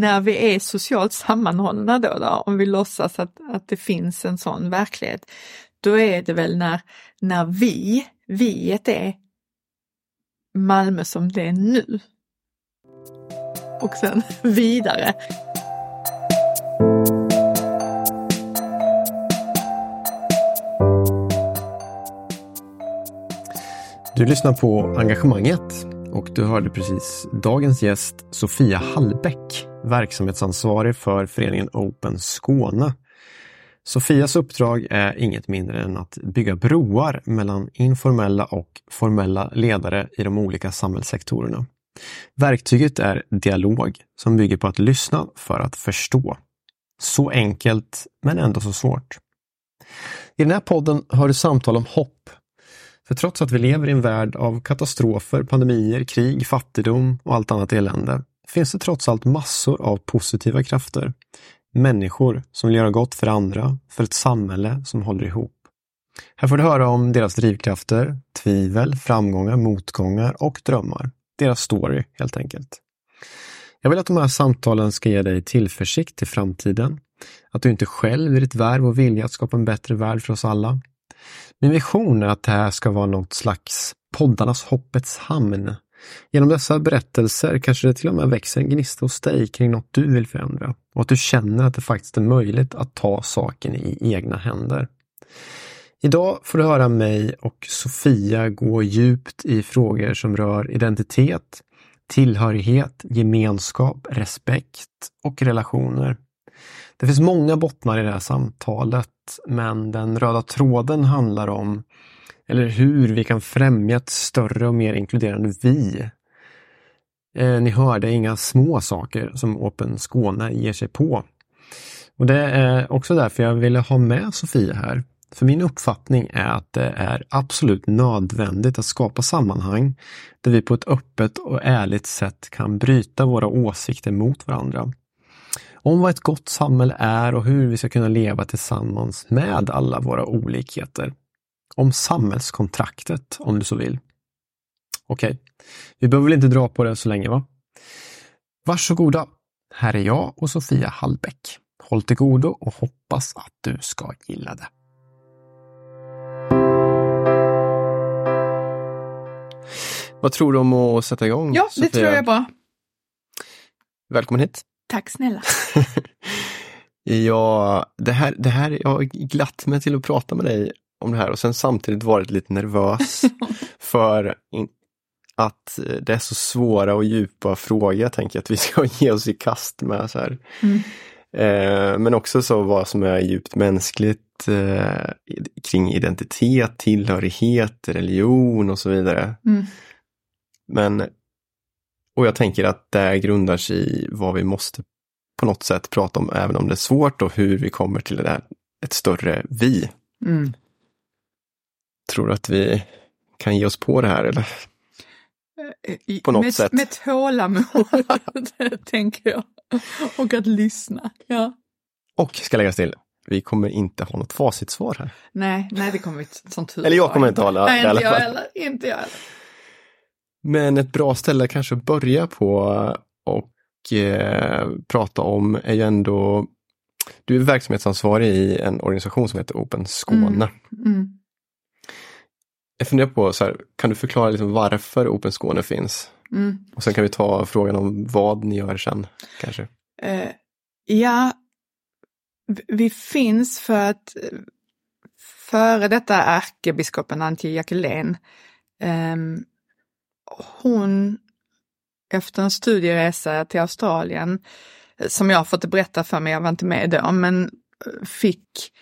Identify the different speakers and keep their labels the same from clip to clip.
Speaker 1: när vi är socialt sammanhållna då, då om vi låtsas att, att det finns en sån verklighet, då är det väl när, när vi, viet är Malmö som det är nu. Och sen vidare.
Speaker 2: Du lyssnar på Engagemanget och du hörde precis dagens gäst Sofia Hallbäck, verksamhetsansvarig för föreningen Open Skåne. Sofias uppdrag är inget mindre än att bygga broar mellan informella och formella ledare i de olika samhällssektorerna. Verktyget är dialog som bygger på att lyssna för att förstå. Så enkelt, men ändå så svårt. I den här podden hör du samtal om hopp för trots att vi lever i en värld av katastrofer, pandemier, krig, fattigdom och allt annat elände finns det trots allt massor av positiva krafter. Människor som vill göra gott för andra, för ett samhälle som håller ihop. Här får du höra om deras drivkrafter, tvivel, framgångar, motgångar och drömmar. Deras story helt enkelt. Jag vill att de här samtalen ska ge dig tillförsikt till framtiden. Att du inte själv i ditt värv och vilja att skapa en bättre värld för oss alla. Min vision är att det här ska vara något slags poddarnas hoppets hamn. Genom dessa berättelser kanske det till och med växer en gnista hos dig kring något du vill förändra och att du känner att det faktiskt är möjligt att ta saken i egna händer. Idag får du höra mig och Sofia gå djupt i frågor som rör identitet, tillhörighet, gemenskap, respekt och relationer. Det finns många bottnar i det här samtalet, men den röda tråden handlar om eller hur vi kan främja ett större och mer inkluderande vi. Eh, ni hörde inga små saker som Open Skåne ger sig på. Och Det är också därför jag ville ha med Sofia här. För min uppfattning är att det är absolut nödvändigt att skapa sammanhang där vi på ett öppet och ärligt sätt kan bryta våra åsikter mot varandra om vad ett gott samhälle är och hur vi ska kunna leva tillsammans med alla våra olikheter. Om samhällskontraktet, om du så vill. Okej, okay. vi behöver väl inte dra på det så länge va? Varsågoda! Här är jag och Sofia Hallbäck. Håll till godo och hoppas att du ska gilla det. Vad tror du om att sätta igång?
Speaker 1: Ja, det Sofia? tror jag bra.
Speaker 2: Välkommen hit!
Speaker 1: Tack snälla.
Speaker 2: ja, det här, det här, jag har glatt mig till att prata med dig om det här och sen samtidigt varit lite nervös för att det är så svåra och djupa frågor jag tänker att vi ska ge oss i kast med. så här. Mm. Eh, men också så vad som är djupt mänskligt eh, kring identitet, tillhörighet, religion och så vidare. Mm. Men och jag tänker att det grundar sig i vad vi måste på något sätt prata om, även om det är svårt och hur vi kommer till det där, ett större vi. Mm. Tror du att vi kan ge oss på det här eller?
Speaker 1: Eh, på något med, sätt. Med tålamod, tänker jag. Och att lyssna. Ja.
Speaker 2: Och ska läggas till, vi kommer inte ha något facitsvar här.
Speaker 1: Nej, nej det kommer vi som tur
Speaker 2: Eller jag kommer inte
Speaker 1: nej, det. Jag heller, inte jag heller.
Speaker 2: Men ett bra ställe kanske att börja på och eh, prata om är ju ändå du är verksamhetsansvarig i en organisation som heter Open Skåne. Mm. Mm. Jag funderar på, så här, kan du förklara liksom varför Open Skåne finns? Mm. Och sen kan vi ta frågan om vad ni gör sen kanske. Uh,
Speaker 1: ja, vi finns för att före detta ärkebiskopen Antje Jackelén um, hon efter en studieresa till Australien, eh, som jag har fått berätta för mig, jag var inte med då, men eh, fick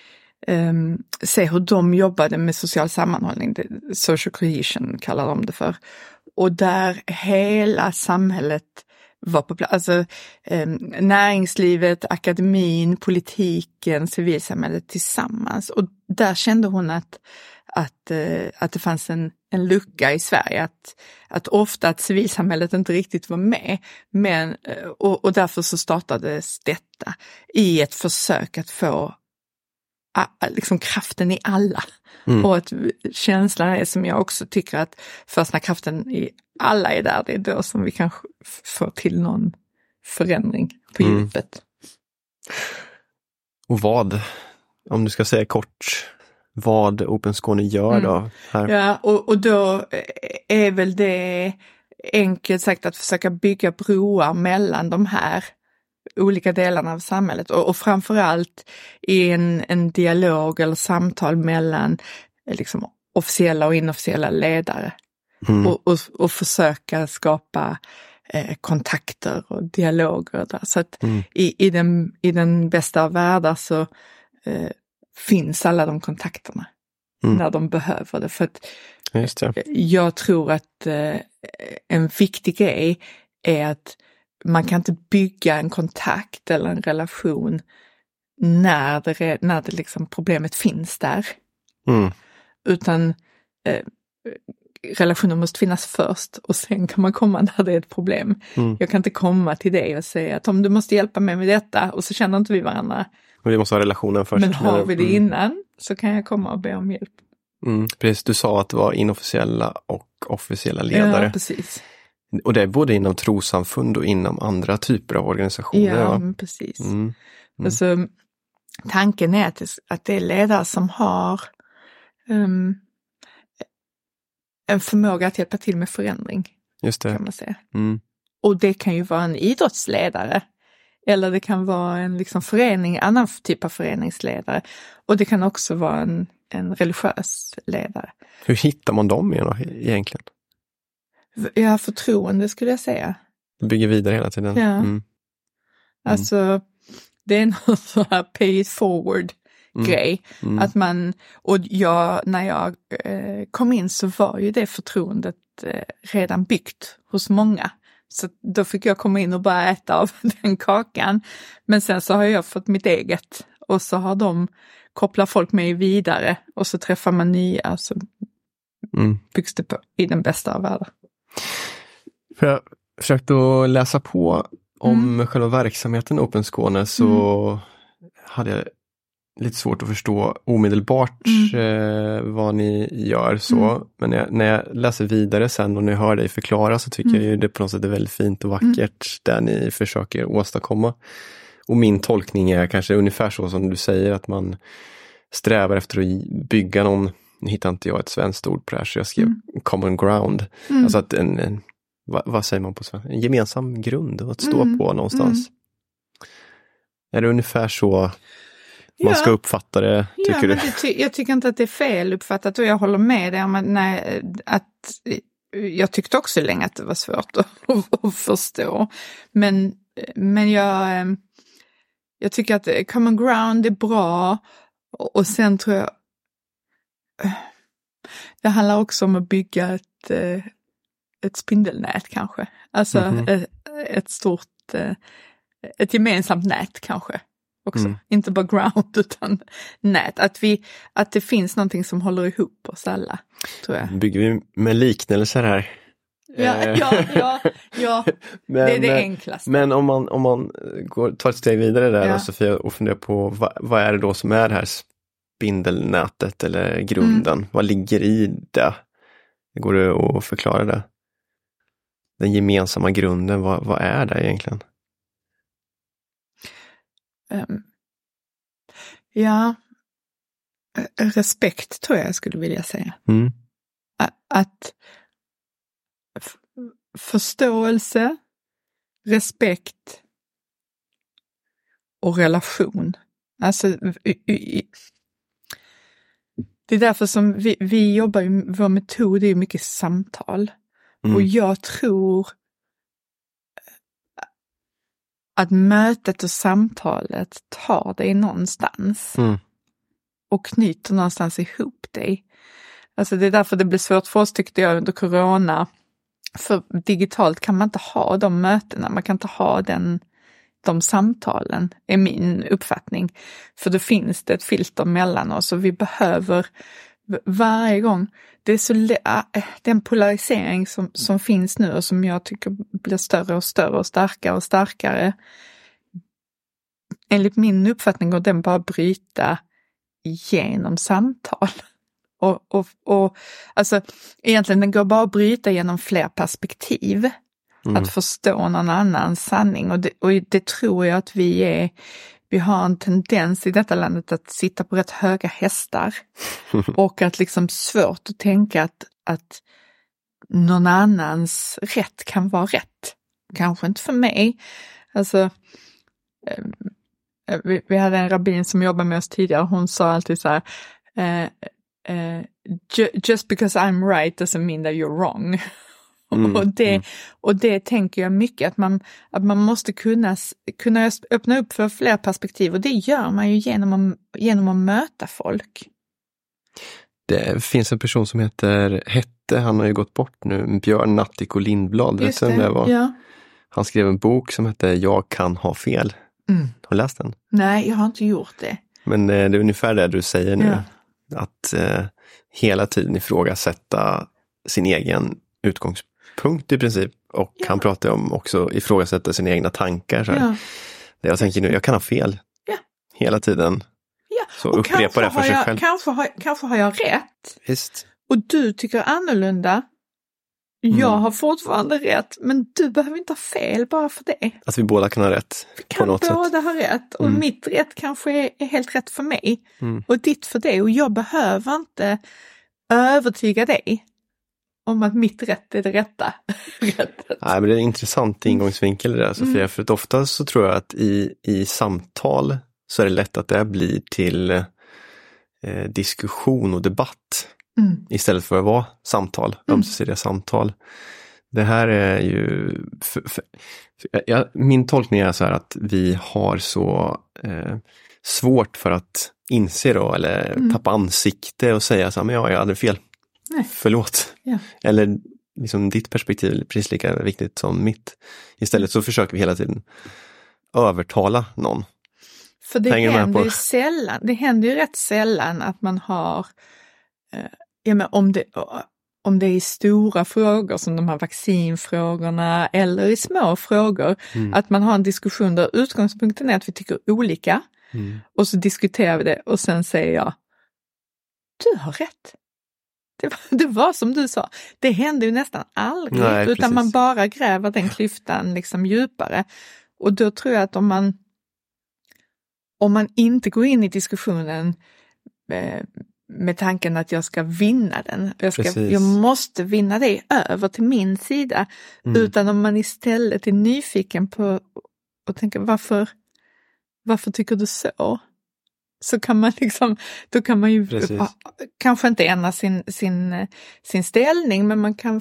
Speaker 1: um, se hur de jobbade med social sammanhållning, social cohesion kallar de det för. Och där hela samhället var på plats, alltså um, näringslivet, akademin, politiken, civilsamhället tillsammans. Och där kände hon att att, eh, att det fanns en, en lucka i Sverige, att, att ofta att civilsamhället inte riktigt var med. Men, eh, och, och därför så startades detta i ett försök att få liksom kraften i alla. Mm. Och att känslan är som jag också tycker att först när kraften i alla är där, det är då som vi kanske får till någon förändring på
Speaker 2: Mm.
Speaker 1: djupet.
Speaker 2: Och vad, om du ska säga kort, vad Open Skåne gör
Speaker 1: Mm.
Speaker 2: då? Här.
Speaker 1: Ja, och, och då är väl det enkelt sagt att försöka bygga broar mellan de här olika delarna av samhället och, och framförallt i en, en dialog eller samtal mellan eh, liksom, officiella och inofficiella ledare
Speaker 2: Mm.
Speaker 1: och, och, och försöka skapa eh, kontakter och dialoger där. Så att
Speaker 2: Mm.
Speaker 1: i, i, den, i den bästa av världar så eh, finns alla de kontakterna
Speaker 2: Mm.
Speaker 1: när de behöver det. För att
Speaker 2: det.
Speaker 1: jag tror att eh, en viktig grej är att man kan inte bygga en kontakt eller en relation när det, när det liksom problemet finns där.
Speaker 2: Mm.
Speaker 1: Utan eh, relationen måste finnas först och sen kan man komma när det är ett problem.
Speaker 2: Mm.
Speaker 1: Jag kan inte komma till dig och säga att om du måste hjälpa mig med detta och så känner inte vi varandra.
Speaker 2: Men vi måste ha relationen först.
Speaker 1: Men har vi det
Speaker 2: Mm.
Speaker 1: innan så kan jag komma och be om hjälp.
Speaker 2: Mm. Precis, du sa att det var inofficiella och officiella ledare.
Speaker 1: Ja, precis.
Speaker 2: Och det är både inom trossamfund och inom andra typer av organisationer.
Speaker 1: Ja,
Speaker 2: va?
Speaker 1: precis.
Speaker 2: Mm. Mm.
Speaker 1: Alltså, tanken är att det, är ledare som har ehm, en förmåga att hjälpa till med förändring,
Speaker 2: Just det.
Speaker 1: kan man säga.
Speaker 2: Mm.
Speaker 1: Och det kan ju vara en idrottsledare. Eller det kan vara en liksom förening, annan typ av föreningsledare. Och det kan också vara en, en religiös ledare.
Speaker 2: Hur hittar man dem egentligen?
Speaker 1: Har förtroende skulle jag säga.
Speaker 2: Du bygger vidare hela tiden.
Speaker 1: Ja.
Speaker 2: Mm.
Speaker 1: Alltså, det är någon sån här pay it forward
Speaker 2: Mm.
Speaker 1: grej.
Speaker 2: Mm.
Speaker 1: Att man, och jag, när jag eh, kom in så var ju det förtroendet eh, redan byggt hos många. Så då fick jag komma in och bara äta av den kakan. Men sen så har jag fått mitt eget och så har de kopplat folk mig vidare och så träffar man nya så
Speaker 2: Mm.
Speaker 1: byggs det på i den bästa av världar.
Speaker 2: För jag försökte att läsa på om
Speaker 1: Mm.
Speaker 2: själva verksamheten Open Skåne så hade jag lite svårt att förstå omedelbart eh, vad ni gör så.
Speaker 1: Mm.
Speaker 2: Men när jag, när jag läser vidare sen och när jag hör dig förklara så tycker
Speaker 1: Mm.
Speaker 2: jag ju det på något sätt är väldigt fint och vackert där ni försöker åstadkomma. Och min tolkning är kanske ungefär så som du säger att man strävar efter att bygga någon, nu hittar inte jag ett svenskt ord på det här så jag skrev
Speaker 1: Mm.
Speaker 2: common ground.
Speaker 1: Mm.
Speaker 2: Alltså att en, en vad, vad säger man på svenska? En gemensam grund att stå
Speaker 1: Mm,
Speaker 2: på någonstans. Är det ungefär så man ska uppfatta det, tycker
Speaker 1: ja,
Speaker 2: du?
Speaker 1: ty- jag tycker inte att det är fel uppfattat och jag håller med dig om att, nej, att jag tyckte också länge att det var svårt att, att förstå. Men, men jag, eh, jag tycker att common ground är bra och, sen tror jag eh, det handlar också om att bygga ett, eh, ett spindelnät kanske. Alltså
Speaker 2: Mhm.
Speaker 1: ett, ett stort, ett gemensamt nät kanske också.
Speaker 2: Mm.
Speaker 1: Inte bara ground utan nät. Att, vi, att det finns någonting som håller ihop oss alla, tror jag.
Speaker 2: Bygger vi med liknelser här?
Speaker 1: Ja,
Speaker 2: Eh,
Speaker 1: ja, ja, ja.
Speaker 2: men,
Speaker 1: det är det
Speaker 2: eh,
Speaker 1: enklaste.
Speaker 2: Men om man, om man går, tar ett steg vidare där
Speaker 1: Ja.
Speaker 2: Sofia och funderar på vad, vad är det då som är det här spindelnätet eller grunden?
Speaker 1: Mm.
Speaker 2: Vad ligger i det? Går det att förklara det? Den gemensamma grunden, vad, vad är det egentligen?
Speaker 1: Ehm, ja, Eh, respekt tror jag jag skulle vilja säga.
Speaker 2: Mm.
Speaker 1: Att förståelse, respekt och relation. Alltså, det är därför som vi, vi jobbar, vår metod är mycket samtal.
Speaker 2: Mm.
Speaker 1: Och jag tror att mötet och samtalet tar dig någonstans
Speaker 2: Mm.
Speaker 1: och knyter någonstans ihop dig. Alltså det är därför det blir svårt för oss tyckte jag under corona. För digitalt kan man inte ha de mötena, man kan inte ha den, de samtalen, är min uppfattning. För då finns det ett filter mellan oss och vi behöver varje gång, det är så lä- äh, den polarisering som, som finns nu och som jag tycker blir större och större och starkare och starkare. Enligt min uppfattning går den bara att bryta genom samtal. Och, och, och alltså egentligen den går bara att bryta genom fler perspektiv. att förstå någon annans sanning och det, och det tror jag att vi är vi har en tendens i detta landet att sitta på rätt höga hästar och att liksom svårt att tänka att, att någon annans rätt kan vara rätt. Kanske inte för mig. Alltså, ehm, eh, vi, vi hade en rabbin som jobbade med oss tidigare, hon sa alltid så här, eh, eh, just because I'm right doesn't mean that you're wrong. Mm, och, det, mm. och det tänker jag mycket, att man, att man måste kunna, kunna öppna upp för fler perspektiv och det gör man ju genom att, genom att möta folk.
Speaker 2: Det finns en person som heter, hette, han har ju gått bort nu, Björn Nattiko Lindblad, vet du vem det var? Ja. Han skrev en bok som hette Jag kan ha fel. Mm. Har du läst den?
Speaker 1: Nej, jag har inte gjort det.
Speaker 2: Men eh, det är ungefär det du säger nu. Ja. Att eh, hela tiden ifrågasätta sin egen utgångspunkt i princip. Och ja. han pratar om också ifrågasätta sina egna tankar. Så ja. Jag tänker nu, jag kan ha fel. Ja. Hela tiden.
Speaker 1: Ja. Så och upprepa det för sig jag, själv. Kanske har, kanske har jag rätt.
Speaker 2: Visst.
Speaker 1: Och du tycker annorlunda. Mm. Jag har fortfarande rätt, men du behöver inte ha fel bara för det.
Speaker 2: Att vi båda kan ha rätt.
Speaker 1: Vi kan båda sätt. ha rätt och mm. mitt rätt kanske är, helt rätt för mig mm. och ditt för det och jag behöver inte övertyga dig om att mitt rätt är det rätta.
Speaker 2: Nej, men det är en intressant ingångsvinkel det där Sofia, mm. för att ofta så tror jag att i, i samtal så är det lätt att det blir till eh, diskussion och debatt. Mm. Istället för att vara samtal, mm. ömsesidiga samtal. Det här är ju... För, för, för, ja, min tolkning är så här att vi har så eh, svårt för att inse då, eller mm. tappa ansikte och säga så här, men ja, jag hade fel. Nej. Förlåt. Ja. Eller liksom ditt perspektiv är precis lika viktigt som mitt. Istället så försöker vi hela tiden övertala någon.
Speaker 1: För det händer, ju sällan, det händer ju rätt sällan att man har eh, ja, men om, det, om det är stora frågor som de här vaccinfrågorna eller i små frågor, mm. att man har en diskussion där utgångspunkten är att vi tycker olika mm. och så diskuterar vi det och sen säger jag, du har rätt. Det var, det var som du sa, det händer ju nästan aldrig, Nej, utan precis. man bara gräver den klyftan liksom djupare. Och då tror jag att om man, om man inte går in i diskussionen eh, med tanken att jag ska vinna den. Jag, ska, jag måste vinna dig över till min sida. Mm. Utan om man istället är nyfiken på och tänker varför, varför tycker du så? Så kan man liksom, då kan man ju Precis. kanske inte ändra sin, sin, sin ställning men man kan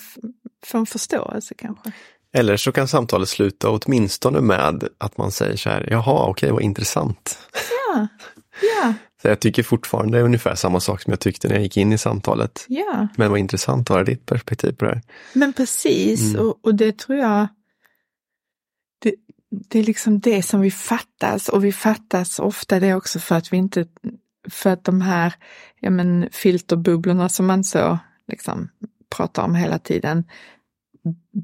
Speaker 1: få en förståelse kanske.
Speaker 2: Eller så kan samtalet sluta åtminstone med att man säger så här, jaha okej vad intressant.
Speaker 1: Ja, ja.
Speaker 2: Så jag tycker fortfarande ungefär samma sak som jag tyckte när jag gick in i samtalet.
Speaker 1: Ja.
Speaker 2: Men vad intressant att höra ditt perspektiv på det här.
Speaker 1: Men precis, mm. och, och, det tror jag, det, är liksom det som vi fattas och vi fattas ofta det också för att vi inte, för att de här ja men, filterbubblorna som man så liksom pratar om hela tiden,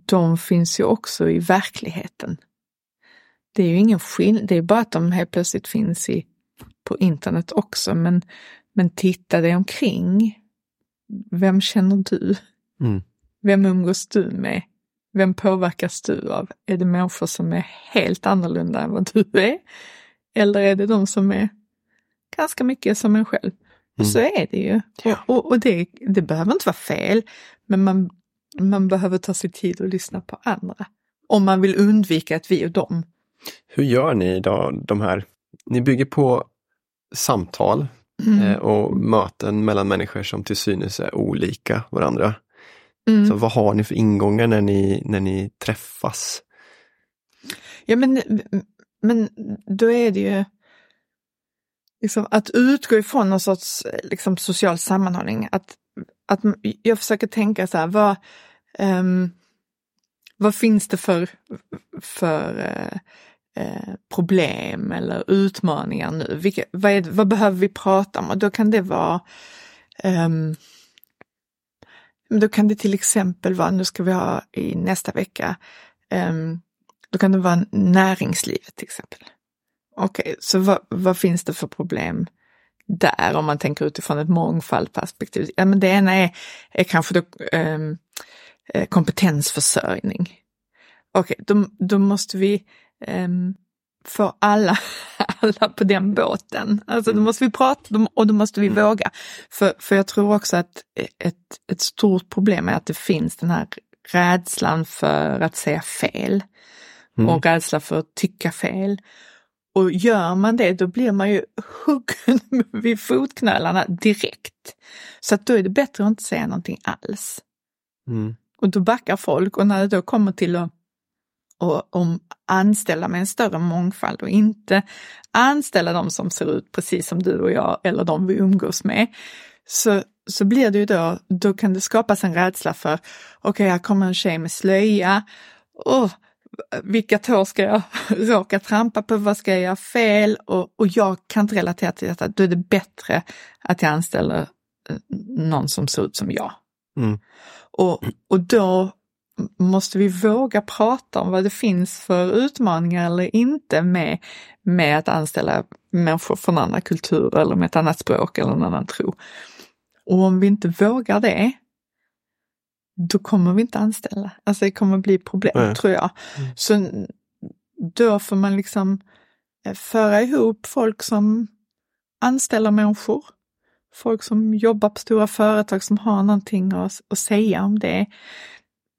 Speaker 1: de finns ju också i verkligheten. Det är ju ingen skillnad, det är bara att de helt plötsligt finns i på internet också, men, men titta dig omkring. Vem känner du? Mm. Vem umgås du med? Vem påverkas du av? Är det människor som är helt annorlunda än vad du är? Eller är det de som är ganska mycket som en själv? Och mm. så är det ju. Ja. Och, och det, det behöver inte vara fel, men man, man behöver ta sig tid att lyssna på andra. Om man vill undvika att vi och dem.
Speaker 2: Hur gör ni då de här? Ni bygger på samtal mm. eh, och möten mellan människor som till synes är olika varandra. Mm. Så vad har ni för ingångar när ni, när ni träffas?
Speaker 1: Ja men, men då är det ju liksom att utgå ifrån någon sorts liksom, social sammanhållning. Att, att jag försöker tänka så här, vad, um, vad finns det för, för uh, Eh, problem eller utmaningar nu? Vilka, vad, är, vad, behöver vi prata om? Och då kan det vara um, då kan det till exempel vara, nu ska vi ha i nästa vecka, ehm, då kan det vara näringslivet till exempel. Okej, okay, så vad, vad, finns det för problem där om man tänker utifrån ett mångfaldperspektiv? Ja, men det ena är, är kanske då, um, kompetensförsörjning. okej, okay, då, då måste vi um, få alla, alla på den båten. Alltså då måste vi prata och då måste vi våga. För, för jag tror också att ett, ett stort problem är att det finns den här rädslan för att säga fel. Mm. Och rädsla för att tycka fel. Och gör man det då blir man ju huggen vid fotknölarna direkt. Så att då är det bättre att inte säga någonting alls. Mm. Och då backar folk och när det då kommer till att och, om anställa med en större mångfald och inte anställa de som ser ut precis som du och jag eller de vi umgås med. Så, så blir det ju då, då kan det skapas en rädsla för, okej okay, här kommer en tjej med slöja, oh, vilka tår ska jag råka trampa på, vad ska jag göra fel och, och jag kan inte relatera till detta, då är det bättre att jag anställer eh, någon som ser ut som jag. Mm. Och, och då måste vi våga prata om vad det finns för utmaningar eller inte med, med att anställa människor från andra kulturer eller med ett annat språk eller en annan tro. Och om vi inte vågar det, då kommer vi inte anställa. Alltså det kommer bli problem Nej. tror jag. Mm. Så då får man liksom eh, föra ihop folk som anställer människor, folk som jobbar på stora företag som har någonting att, att säga om det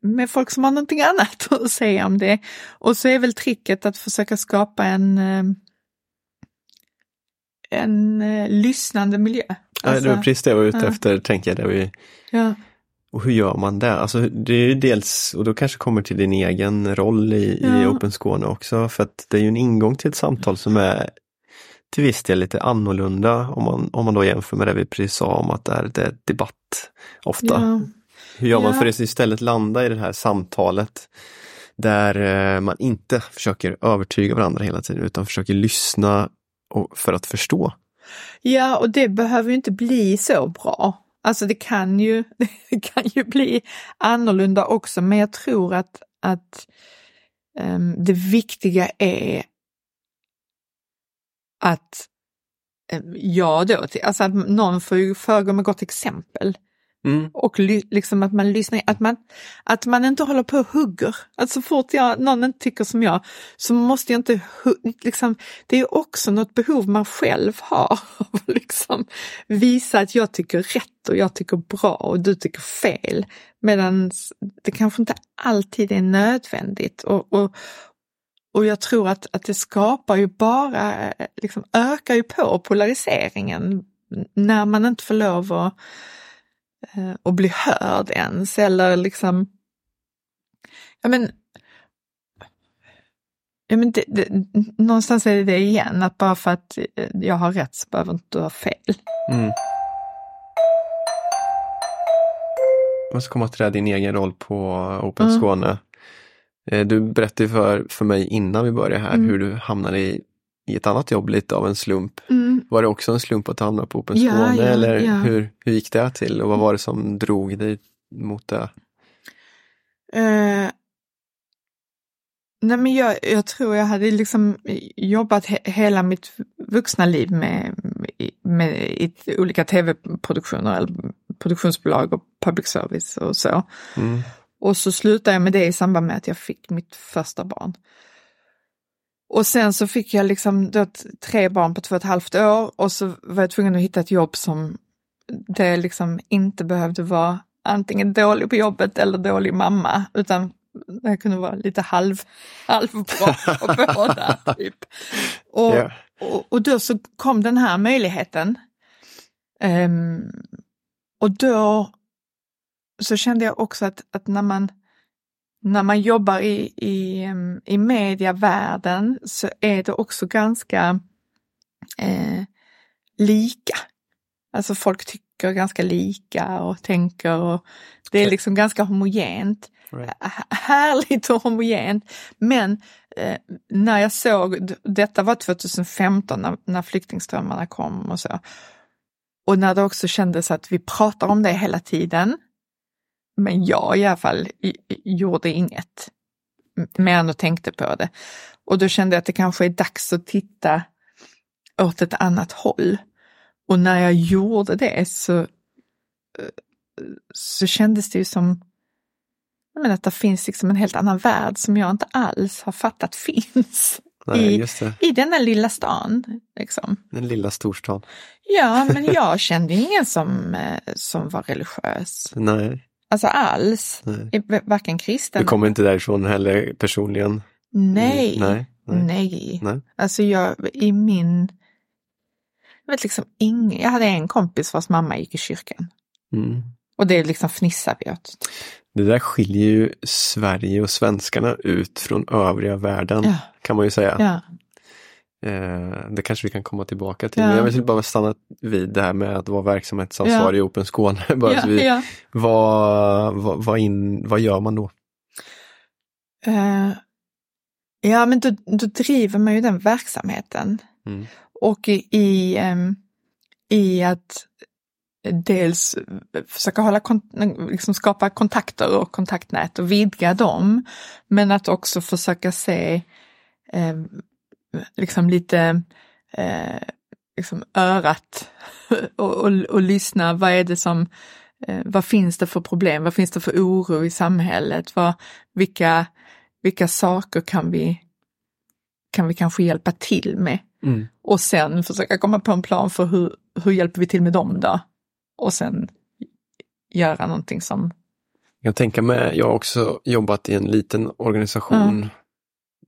Speaker 1: med folk som har någonting annat att säga om det. Och så är väl tricket att försöka skapa en, eh, en uh, lyssnande miljö.
Speaker 2: Alltså, det var precis det jag var ute ja. efter, tänker jag. Vi... ja. Och hur gör man det? Alltså det är ju dels, och då kanske kommer till din egen roll i, ja. i Open Skåne också, för att det är ju en ingång till ett samtal som är till viss del lite annorlunda om man, om man då jämför med det vi precis sa om att det är, det är debatt ofta. Ja. Hur gör man för att istället landa i det här samtalet där eh, man inte försöker övertyga varandra hela tiden utan försöker lyssna för att förstå?
Speaker 1: Ja, och det behöver inte bli så bra. Alltså det kan ju, det kan ju bli annorlunda också, men jag tror att, att um, det viktiga är att um, ja då, alltså att någon får föregå med gott exempel. Mm. Och liksom att man lyssnar, att man, att man inte håller på och hugger. Att så fort jag, någon inte tycker som jag så måste jag inte, liksom, det är också något behov man själv har. liksom visa att jag tycker rätt och jag tycker bra och du tycker fel. Medan det kanske inte alltid är nödvändigt. Och, och, och jag tror att, att det skapar ju bara, liksom ökar ju på polariseringen när man inte får lov att och bli hörd ens eller liksom, ja men, ja men det, det, någonstans är det det igen, att bara för att jag har rätt så behöver inte du ha fel. Mm.
Speaker 2: Jag ska komma till din egen roll på Open mm. Skåne. Eh, du berättade för, för mig innan vi började här mm. hur du hamnade i i ett annat jobb lite av en slump. Mm. Var det också en slump att hamna på Open ja, Skåne ja, eller ja. Hur, hur gick det till och vad var det som drog dig mot det?
Speaker 1: Uh, nej men jag, jag, tror jag hade liksom jobbat he hela mitt vuxna liv med, med, med olika tv-produktioner eller produktionsbolag och public service och så. Mm. Och så slutade jag med det i samband med att jag fick mitt första barn. Och sen så fick jag liksom då tre barn på två och ett halvt år och så var jag tvungen att hitta ett jobb som det liksom inte behövde vara antingen dålig på jobbet eller dålig mamma, utan det kunde vara lite halv, halvbra på båda. Typ. Och, yeah. och, och, då så kom den här möjligheten. Um, och då så kände jag också att, att när man när man jobbar i, i, i mediavärlden så är det också ganska eh, lika. Alltså folk tycker ganska lika och tänker och det är liksom ganska homogent. Right. Härligt och homogent. Men eh, när jag såg, detta var 2015 när, när flyktingströmmarna kom och så. Och när det också kändes att vi pratar om det hela tiden men jag i alla fall gjorde inget. Men och tänkte på det. Och då kände jag att det kanske är dags att titta åt ett annat håll. Och när jag gjorde det så, så kändes det ju som men att det finns liksom en helt annan värld som jag inte alls har fattat finns.
Speaker 2: Nej,
Speaker 1: I-. I denna lilla stan. Liksom.
Speaker 2: Den lilla storstan.
Speaker 1: Ja, men jag kände ingen som, eh, som var religiös.
Speaker 2: Nej,
Speaker 1: Alltså alls.
Speaker 2: nej.
Speaker 1: Varken kristen.
Speaker 2: Du kommer inte därifrån heller personligen?
Speaker 1: Nej.
Speaker 2: Mm, Nej. Nej.
Speaker 1: Nej.
Speaker 2: Nej.
Speaker 1: Alltså jag, i min... Jag vet liksom ingen, jag hade en kompis vars mamma gick i kyrkan.
Speaker 2: Mm.
Speaker 1: Och det liksom fnissar vi åt.
Speaker 2: Det där skiljer ju Sverige och svenskarna ut från övriga världen,
Speaker 1: Ja,
Speaker 2: kan man ju säga.
Speaker 1: ja,
Speaker 2: Eh, det kanske vi kan komma tillbaka till.
Speaker 1: Ja.
Speaker 2: Men jag vill bara stanna vid det här med att vara verksamhetsansvarig i Open Skåne. bara
Speaker 1: ja,
Speaker 2: vi,
Speaker 1: ja.
Speaker 2: vad, vad, vad, in, vad gör man då?
Speaker 1: Eh, ja, men då, då driver man ju den verksamheten.
Speaker 2: Mm.
Speaker 1: Och i, i, ehm, i att dels försöka hålla, liksom skapa kontakter och kontaktnät och vidga dem. Men att också försöka se eh, liksom lite eh, liksom örat och, och, och lyssna. Vad är det som, eh, vad finns det för problem? Vad finns det för oro i samhället? Vad, vilka, vilka saker kan vi, kan vi kanske hjälpa till med?
Speaker 2: Mm.
Speaker 1: Och sen försöka komma på en plan för hur, hur hjälper vi till med dem då? Och sen göra någonting som,
Speaker 2: Jag tänker mig, jag har också jobbat i en liten organisation.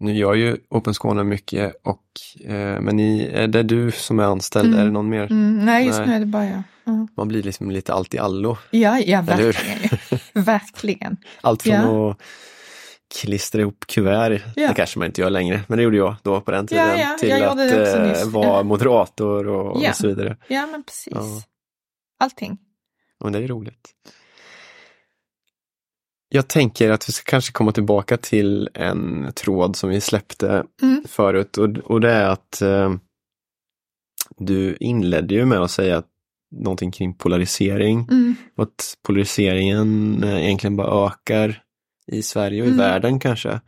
Speaker 2: Nu gör ju Open Skåne mycket, och, eh, men i, är det du som är anställd?
Speaker 1: Mm.
Speaker 2: Är det någon mer?
Speaker 1: mm, nej just
Speaker 2: Nej.
Speaker 1: nu är det bara jag. Ja,
Speaker 2: Man blir liksom lite allt i allo.
Speaker 1: ja, ja verkligen. verkligen.
Speaker 2: Allt från
Speaker 1: Ja.
Speaker 2: att klistra ihop kuvert,
Speaker 1: Ja.
Speaker 2: det kanske man inte gör längre, men det gjorde jag då på den tiden,
Speaker 1: Ja,
Speaker 2: till att eh, vara moderator och, och så vidare.
Speaker 1: Ja men precis. Allting.
Speaker 2: Och det är roligt. Jag tänker att vi ska kanske komma tillbaka till en tråd som vi släppte
Speaker 1: Mm.
Speaker 2: förut och, och det är att eh, du inledde ju med att säga någonting kring polarisering
Speaker 1: Mm.
Speaker 2: och att polariseringen eh, egentligen bara ökar i Sverige och i
Speaker 1: Mm.
Speaker 2: världen kanske.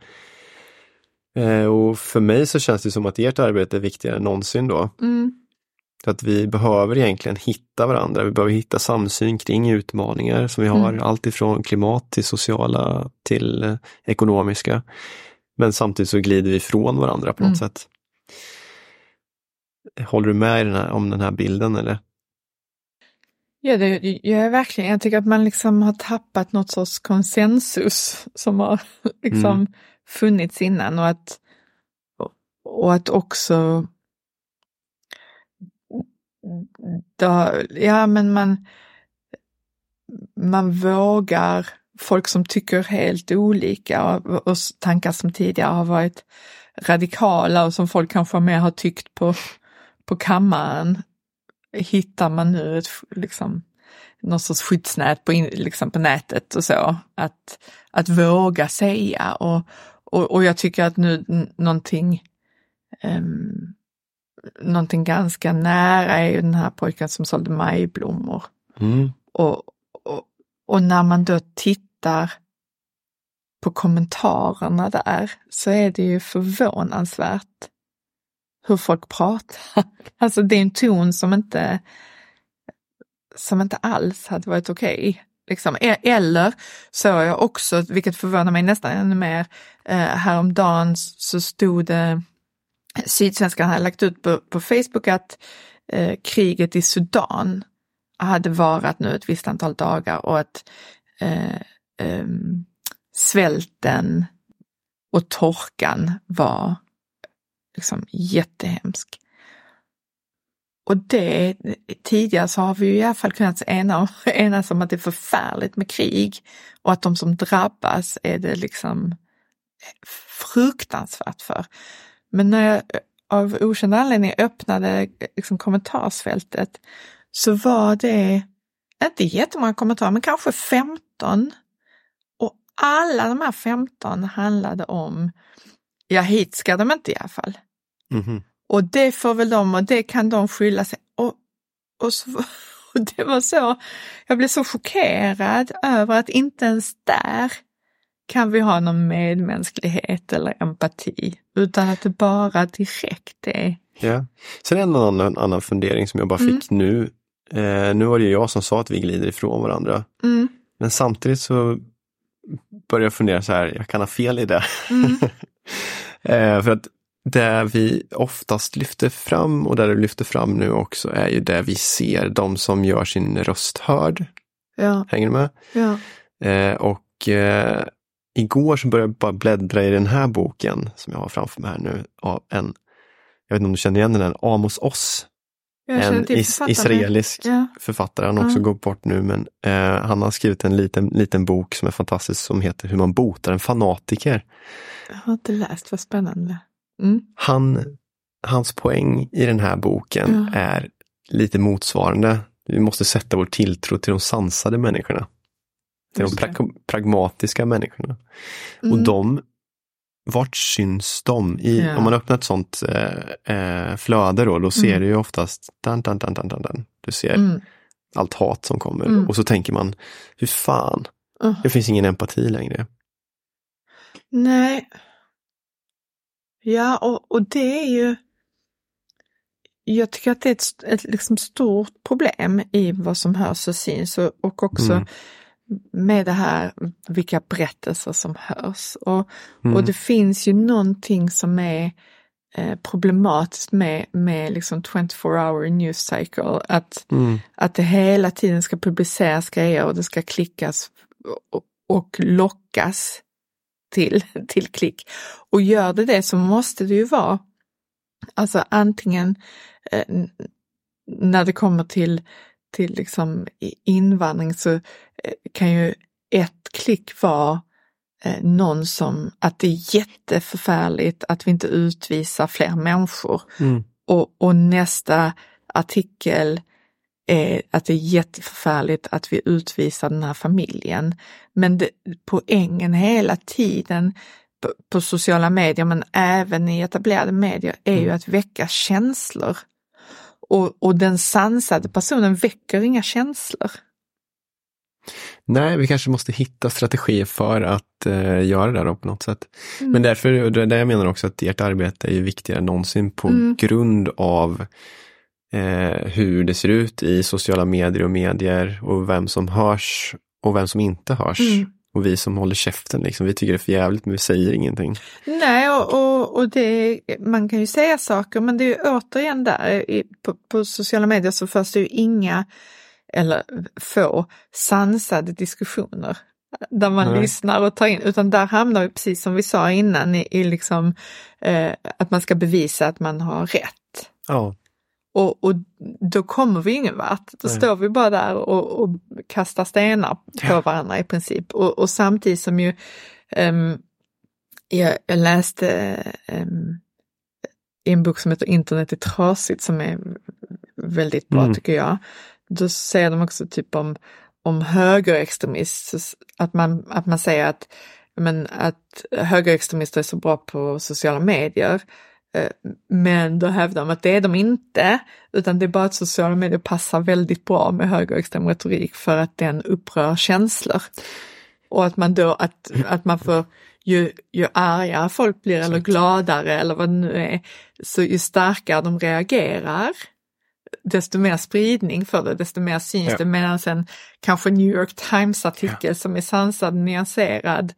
Speaker 2: Eh, och för mig så känns det som att ert arbete är viktigare än någonsin då.
Speaker 1: Mm.
Speaker 2: För att vi behöver egentligen hitta varandra, vi behöver hitta samsyn kring utmaningar som vi har,
Speaker 1: Mm.
Speaker 2: allt ifrån klimat till sociala till eh, ekonomiska. Men samtidigt så glider vi ifrån varandra på något
Speaker 1: Mm.
Speaker 2: sätt. Håller du med den här, om den här bilden eller?
Speaker 1: Ja, det gör jag verkligen. Jag tycker att man liksom har tappat något sorts konsensus som har liksom
Speaker 2: Mm.
Speaker 1: funnits innan och att, och att också då, ja men man man vågar, folk som tycker helt olika och, och tankar som tidigare har varit radikala och som folk kanske mer har tyckt på, på kammaren hittar man nu ett liksom, någon sorts skyddsnät på, in, liksom på nätet och så. Att, att våga säga och, och, och jag tycker att nu någonting, um, någonting ganska nära är ju den här pojken som sålde majblommor.
Speaker 2: Mm.
Speaker 1: Och, och, och när man då tittar på kommentarerna där så är det ju förvånansvärt hur folk pratar. Alltså det är en ton som inte, som inte alls hade varit okej. Liksom. E- Eller så jag också, vilket förvånar mig nästan ännu mer, eh, häromdagen så stod det, Sydsvenskan hade lagt ut på, på Facebook att eh, kriget i Sudan hade varat nu ett visst antal dagar och att eh, eh, svälten och torkan var liksom jättehemsk. Och det, tidigare så har vi ju i alla fall kunnat ena, enas om att det är förfärligt med krig och att de som drabbas är det liksom fruktansvärt för. Men när jag av okänd anledning öppnade liksom kommentarsfältet så var det inte jättemånga kommentarer, men kanske 15. Och alla de här 15 handlade om, ja hit ska de inte i alla fall.
Speaker 2: Mhm.
Speaker 1: Och det får väl de och det kan de skylla sig. Och, och, så, och det var så, jag blev så chockerad över att inte ens där kan vi ha någon medmänsklighet eller empati, utan att det bara direkt är
Speaker 2: Ja. Sen en annan, annan fundering som jag bara
Speaker 1: Mm.
Speaker 2: fick nu. Eh, nu var det ju jag som sa att vi glider ifrån varandra.
Speaker 1: mm,
Speaker 2: Men samtidigt så börjar fundera så här, jag kan ha fel i det.
Speaker 1: Mm.
Speaker 2: Eh, för att det vi oftast lyfter fram och där du lyfter fram nu också är ju det vi ser, de som gör sin röst hörd.
Speaker 1: Ja,
Speaker 2: Hänger du med?
Speaker 1: ja.
Speaker 2: Eh, och eh, igår så började jag bara bläddra i den här boken som jag har framför mig här nu av en, jag vet inte om du känner igen den, Amos Oss.
Speaker 1: Jag känner
Speaker 2: En is israelisk
Speaker 1: Ja.
Speaker 2: författare, han har också
Speaker 1: Ja.
Speaker 2: gått bort nu men eh, han har skrivit en liten, liten bok som är fantastisk som heter Hur man botar en fanatiker.
Speaker 1: Jag har inte läst, vad spännande. Mm.
Speaker 2: Han, hans poäng i den här boken
Speaker 1: Ja.
Speaker 2: är lite motsvarande. Vi måste sätta vår tilltro till de sansade människorna. Till de
Speaker 1: Just det.
Speaker 2: pra- pragmatiska människorna. Och
Speaker 1: Mm.
Speaker 2: de, vart syns de? I,
Speaker 1: Ja.
Speaker 2: Om man öppnar ett sånt eh, eh, flöde då, då ser
Speaker 1: Mm.
Speaker 2: du ju oftast dan, dan, dan, dan, dan. Du ser
Speaker 1: Mm.
Speaker 2: allt hat som kommer
Speaker 1: Mm.
Speaker 2: och så tänker man, hur fan,
Speaker 1: Uh.
Speaker 2: det finns ingen empati längre.
Speaker 1: Nej. Ja, och, och det är ju... Jag tycker att det är ett, ett liksom stort problem i vad som hörs och syns och, och också
Speaker 2: Mm.
Speaker 1: Med det här vilka berättelser som hörs. Och,
Speaker 2: Mm.
Speaker 1: och det finns ju någonting som är eh, problematiskt med, med liksom 24 hour news cycle. Att,
Speaker 2: Mm.
Speaker 1: att det hela tiden ska publiceras grejer och det ska klickas och, och lockas till, till klick. Och gör det det så måste det ju vara, alltså antingen eh, när det kommer till, till liksom invandring så eh, kan ju ett klick vara eh, någon som, att det är jätteförfärligt att vi inte utvisar fler människor.
Speaker 2: Mm.
Speaker 1: Och, och nästa artikel är att det är jätteförfärligt att vi utvisar den här familjen. Men det, poängen hela tiden på, på sociala medier men även i etablerade medier är ju att väcka känslor. Och, och den sansade personen väcker inga känslor.
Speaker 2: Nej, vi kanske måste hitta strategier för att eh, göra det då på något sätt.
Speaker 1: Mm.
Speaker 2: Men därför, det där jag menar också att ert arbete är viktigare än någonsin på
Speaker 1: Mm.
Speaker 2: grund av eh, hur det ser ut i sociala medier och medier och vem som hörs och vem som inte hörs.
Speaker 1: Mm.
Speaker 2: Och vi som håller käften, liksom, vi tycker det är för jävligt men vi säger ingenting.
Speaker 1: Nej, och, och, och det, man kan ju säga saker men det är ju återigen där, i, på, på sociala medier så förs det ju inga eller få sansade diskussioner där man
Speaker 2: Nej.
Speaker 1: lyssnar och tar in, utan där hamnar vi precis som vi sa innan i, i liksom eh, att man ska bevisa att man har rätt.
Speaker 2: Ja,
Speaker 1: Och, och då kommer vi ingen vart. Då
Speaker 2: Nej.
Speaker 1: står vi bara där och, och kastar stenar på
Speaker 2: Ja.
Speaker 1: varandra i princip. Och, och samtidigt som ju ehm, jag, jag läste ehm, i en bok som heter Internet är trasigt som är väldigt bra
Speaker 2: Mm.
Speaker 1: tycker jag. Då säger de också typ om, om högerextremism, att man, att man säger att, men, att högerextremister är så bra på sociala medier. Eh, Men då hävdar de att det är de inte, utan det är bara att sociala medier passar väldigt bra med högerextrem retorik för att den upprör känslor. Och att man då, att, att man får, ju, ju argare folk blir eller gladare eller vad det nu är, så ju starkare de reagerar, desto mer spridning för det, desto mer syns
Speaker 2: Ja.
Speaker 1: det. Medan en kanske New York Times artikel som är sansad, nyanserad,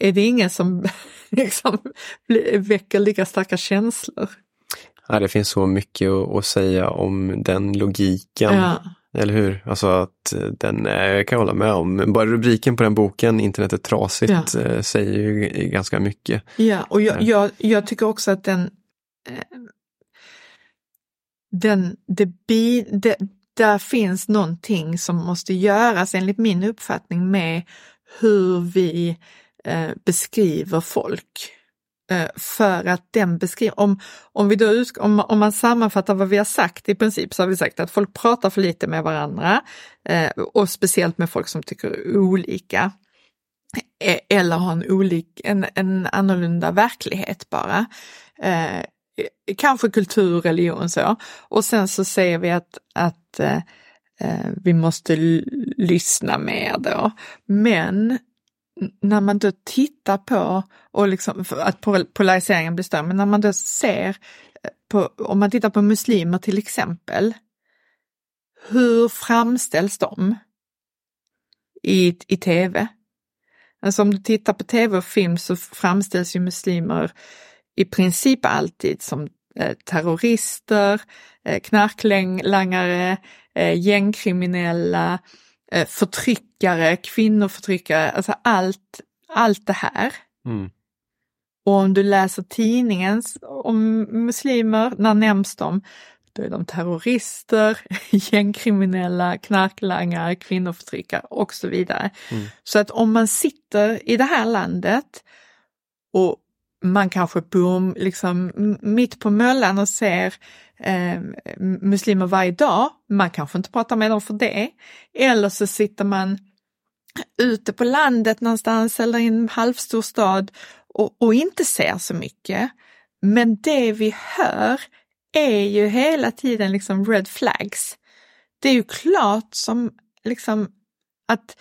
Speaker 1: är det ingen som liksom väcker lika starka känslor.
Speaker 2: Ja, det finns så mycket att, säga om den logiken.
Speaker 1: Ja.
Speaker 2: Eller hur? Alltså att eh, den, eh, jag kan hålla med om, bara rubriken på den boken, Internet är trasigt,
Speaker 1: Ja.
Speaker 2: eh, säger ju ganska mycket.
Speaker 1: Ja, och jag,
Speaker 2: Ja.
Speaker 1: jag, jag tycker också att den, eh, den, det, bi, det, där finns någonting som måste göras enligt min uppfattning med hur vi eh, beskriver folk. Eh, för att den beskriver, om, om, vi då om, om man sammanfattar vad vi har sagt i princip så har vi sagt att folk pratar för lite med varandra eh, och speciellt med folk som tycker olika. E-, eller har en, olik, en, en annorlunda verklighet bara. Eh, kanske kultur, religion så. Och sen så säger vi att, att eh, eh vi måste lyssna mer då. Men när man då tittar på, och liksom, att polariseringen blir större, men när man då ser, eh, på, om man tittar på muslimer till exempel, hur framställs de i, i tv? Alltså om du tittar på tv och film så framställs ju muslimer i princip alltid som eh, terrorister, eh, knarklangare, gängkriminella, eh, förtryckare, kvinnoförtryckare, alltså allt, allt det här.
Speaker 2: Mm.
Speaker 1: Och om du läser tidningen om muslimer, när nämns de? Då är de terrorister, gängkriminella, knarklangare, kvinnoförtryckare och så vidare.
Speaker 2: Mm.
Speaker 1: Så att om man sitter i det här landet och man kanske bor liksom mitt på möllan och ser eh, muslimer varje dag, man kanske inte pratar med dem för det. Eller så sitter man ute på landet någonstans eller i en halvstor stad och, och inte ser så mycket. Men det vi hör är ju hela tiden liksom red flags. Det är ju klart som liksom att,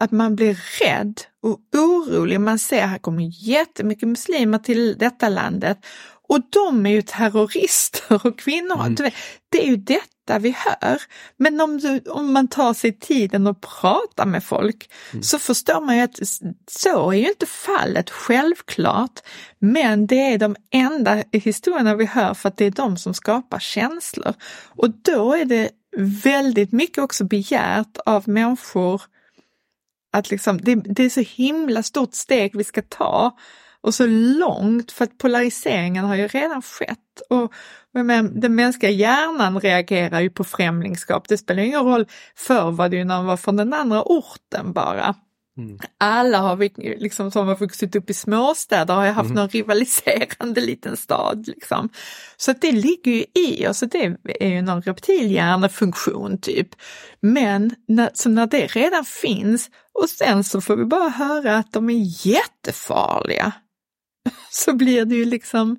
Speaker 1: att man blir rädd och orolig. Man ser att här kommer jättemycket muslimer till detta landet och de är ju terrorister och kvinnor. Mm. Det är ju detta vi hör. Men om, du, om man tar sig tiden och pratar med folk mm. så förstår man ju att så är ju inte fallet, självklart. Men det är de enda historierna vi hör för att det är de som skapar känslor. Och då är det väldigt mycket också begärt av människor att liksom, det, det är så himla stort steg vi ska ta och så långt för att polariseringen har ju redan skett. Och men, den mänskliga hjärnan reagerar ju på främlingskap. Det spelar ingen roll, förr var det ju när man var från den andra orten bara. Mm. Alla har vi, liksom, som har vuxit upp i småstäder har haft mm. någon rivaliserande liten stad. Liksom. Så det ligger ju i oss, det är ju någon reptilhjärnefunktion typ. Men när, så när det redan finns och sen så får vi bara höra att de är jättefarliga. så blir det ju liksom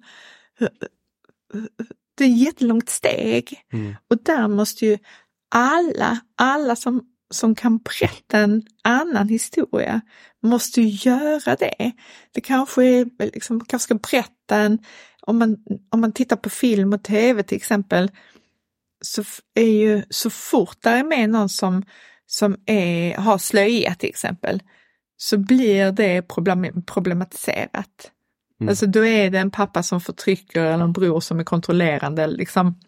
Speaker 1: det är ett jättelångt steg. Mm. Och där måste ju alla, alla som, som kan berätta en annan historia, måste ju göra det. Det kanske är, liksom, kanske ska berätta en, om man, om man tittar på film och tv till exempel, så är ju så fort där är med någon som, som är, har slöja till exempel, så blir det problem, problematiserat. Mm. Alltså då är det en pappa som förtrycker eller en bror som är kontrollerande. Liksom.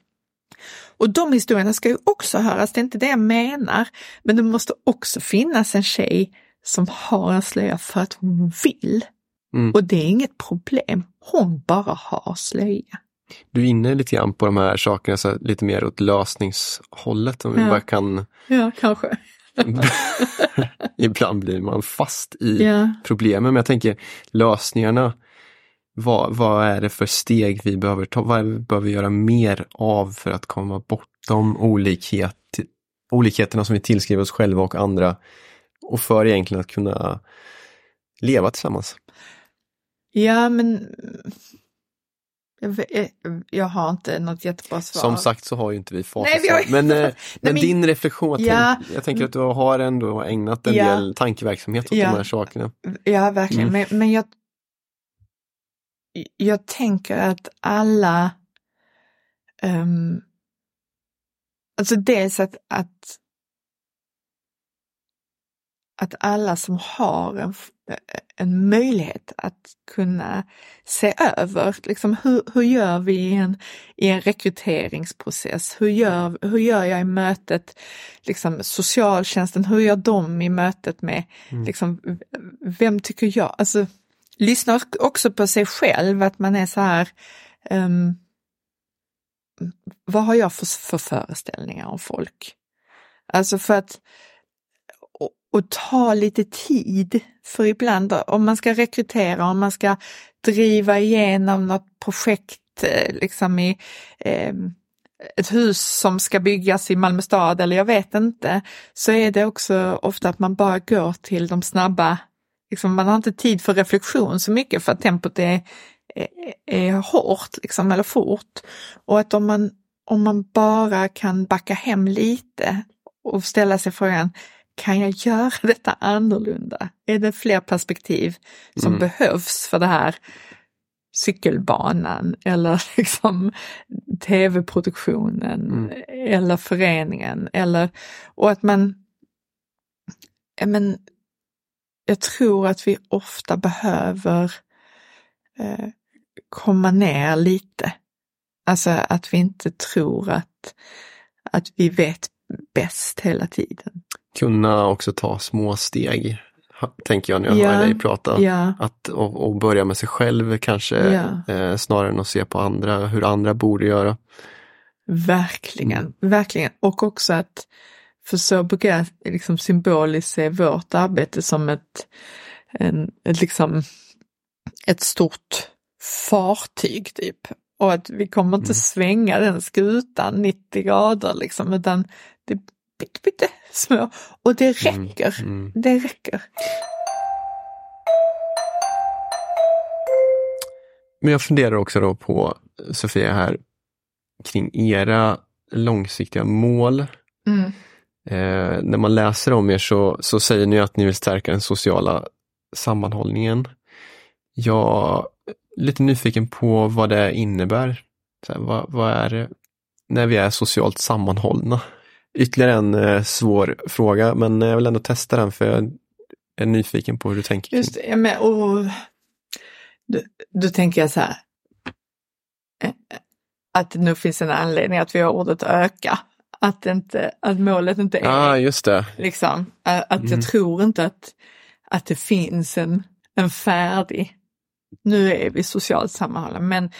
Speaker 1: Och de historierna ska ju också höras, det är inte det jag menar. Men det måste också finnas en tjej som har en slöja för att hon vill. Mm. Och det är inget problem, hon bara har slöja.
Speaker 2: Du är inne lite grann på de här sakerna, så lite mer åt lösningshållet om vi bara kan...
Speaker 1: Ja, kanske.
Speaker 2: Ibland blir man fast i ja. problemen, men jag tänker lösningarna vad, vad är det för steg vi behöver ta? Vad behöver vi göra mer av för att komma bortom olikhet, olikheterna som vi tillskriver oss själva och andra och för egentligen att kunna leva tillsammans?
Speaker 1: Ja, men jag, jag har inte något jättebra svar.
Speaker 2: Som sagt så har ju inte vi facit. Har... Men, eh, Nej, men, din reflektion, ja. jag tänker att du har ändå ägnat en ja. del tankeverksamhet åt ja. de här sakerna.
Speaker 1: Ja, verkligen. Mm. Men, men jag, jag tänker att alla, um, alltså dels att, att, att alla som har en, en möjlighet att kunna se över, liksom hur, hur gör vi i en, i en rekryteringsprocess? Hur gör, hur gör jag i mötet, liksom socialtjänsten, hur gör de i mötet med, mm. liksom, vem tycker jag, alltså Lyssnar också på sig själv, att man är så här, um, vad har jag för, för föreställningar om folk? Alltså för att och, och, ta lite tid, för ibland om man ska rekrytera, om man ska driva igenom något projekt eh, liksom i eh, ett hus som ska byggas i Malmö stad eller jag vet inte, så är det också ofta att man bara går till de snabba liksom, man har inte tid för reflektion så mycket för att tempot är, är, är hårt liksom, eller fort. Och att om man, om man bara kan backa hem lite och ställa sig frågan, kan jag göra detta annorlunda? Är det fler perspektiv som mm. behövs för det här cykelbanan eller liksom tv-produktionen mm. eller föreningen eller och att man men, jag tror att vi ofta behöver eh, komma ner lite. Alltså att vi inte tror att, att vi vet bäst hela tiden.
Speaker 2: Kunna också ta små steg, tänker jag när jag
Speaker 1: Ja,
Speaker 2: hör dig prata.
Speaker 1: Ja,
Speaker 2: Att, och, och börja med sig själv kanske,
Speaker 1: Ja.
Speaker 2: eh, snarare än att se på andra, hur andra borde göra.
Speaker 1: verkligen, verkligen. Och också att, för så brukar jag liksom symboliskt se vårt arbete som ett, en, ett, liksom, ett stort fartyg typ. Och att vi kommer inte
Speaker 2: Mm.
Speaker 1: svänga den skutan 90 grader liksom, utan det är pytte, pytte små. Och det räcker.
Speaker 2: Mm.
Speaker 1: Det räcker.
Speaker 2: Men jag funderar också då på, Sofia, här kring era långsiktiga mål.
Speaker 1: Mm.
Speaker 2: Eh, när man läser om er så, så säger ni att ni vill stärka den sociala sammanhållningen. Jag är lite nyfiken på vad det innebär. Så här, vad, vad är det när vi är socialt sammanhållna? Ytterligare en eh, svår fråga, men jag vill ändå testa den för jag är nyfiken på hur du tänker.
Speaker 1: Just det, ja, men, och, då, då tänker jag så här. eh, Att det nu finns en anledning att vi har ordet öka. Att, det inte, att målet inte är
Speaker 2: ah, just det.
Speaker 1: liksom, att
Speaker 2: Mm.
Speaker 1: jag tror inte att, att det finns en, en färdig, nu är vi socialt sammanhållna, men,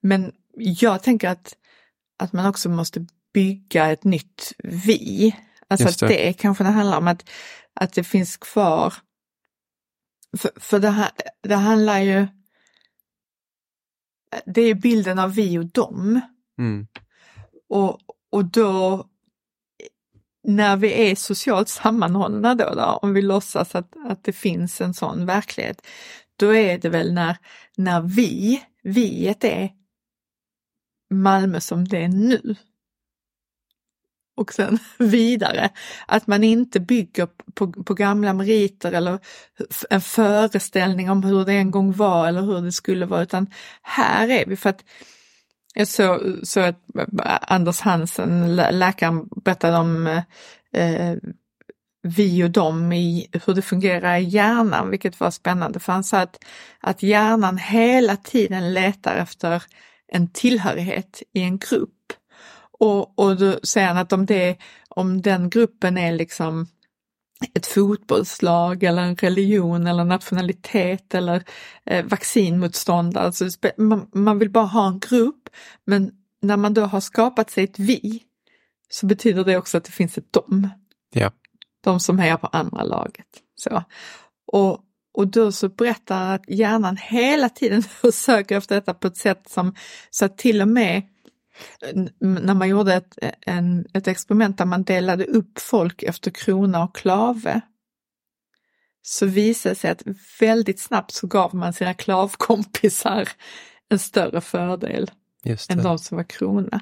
Speaker 1: men jag tänker att, att man också måste bygga ett nytt vi. Alltså
Speaker 2: Just
Speaker 1: att
Speaker 2: det.
Speaker 1: det kanske det handlar om att, att det finns kvar, för, för det, här, det handlar ju, det är bilden av vi och dem.
Speaker 2: Mm.
Speaker 1: Och, och då, när vi är socialt sammanhållna då, då om vi låtsas att, att det finns en sån verklighet, då är det väl när, när vi, viet är Malmö som det är nu. Och sen vidare, att man inte bygger på, på gamla meriter eller en föreställning om hur det en gång var eller hur det skulle vara, utan här är vi för att jag såg så att Anders Hansen, läkaren, berättade om eh, vi och dem i hur det fungerar i hjärnan, vilket var spännande för han sa att, att hjärnan hela tiden letar efter en tillhörighet i en grupp. Och, och då säger han att om, det, om den gruppen är liksom ett fotbollslag eller en religion eller nationalitet eller eh, vaccinmotståndare. Alltså, man, man vill bara ha en grupp, men när man då har skapat sig ett vi så betyder det också att det finns ett dom.
Speaker 2: Ja.
Speaker 1: De som hejar på andra laget. Så. Och, och då så berättar att hjärnan hela tiden söker efter detta på ett sätt som så att till och med när man gjorde ett, en, ett experiment där man delade upp folk efter krona och klave så visade det sig att väldigt snabbt så gav man sina klavkompisar en större fördel än de som var krona.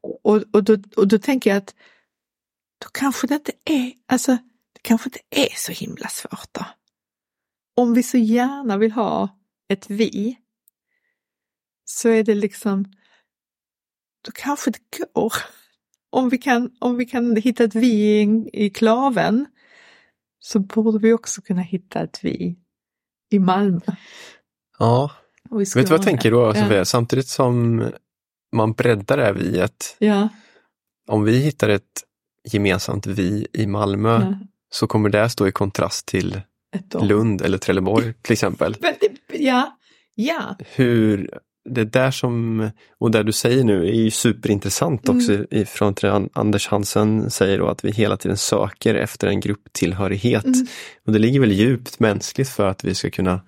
Speaker 1: Och, och, då, och då tänker jag att då kanske det inte är, alltså det kanske inte är så himla svårt då. Om vi så gärna vill ha ett vi så är det liksom, då kanske det går. Om vi kan, om vi kan hitta ett vi i, i klaven så borde vi också kunna hitta ett vi i Malmö.
Speaker 2: Ja,
Speaker 1: Och i
Speaker 2: vet du vad jag tänker då
Speaker 1: Ja.
Speaker 2: Sofia? Samtidigt som man breddar det här viet,
Speaker 1: Ja,
Speaker 2: om vi hittar ett gemensamt vi i Malmö
Speaker 1: ja.
Speaker 2: så kommer det stå i kontrast till. Lund eller Trelleborg till exempel.
Speaker 1: Ja, ja.
Speaker 2: Hur det där som, och det du säger nu är ju superintressant
Speaker 1: Mm.
Speaker 2: också ifrån till An- Anders Hansen säger då att vi hela tiden söker efter en grupptillhörighet.
Speaker 1: Mm.
Speaker 2: Och det ligger väl djupt mänskligt för att vi ska kunna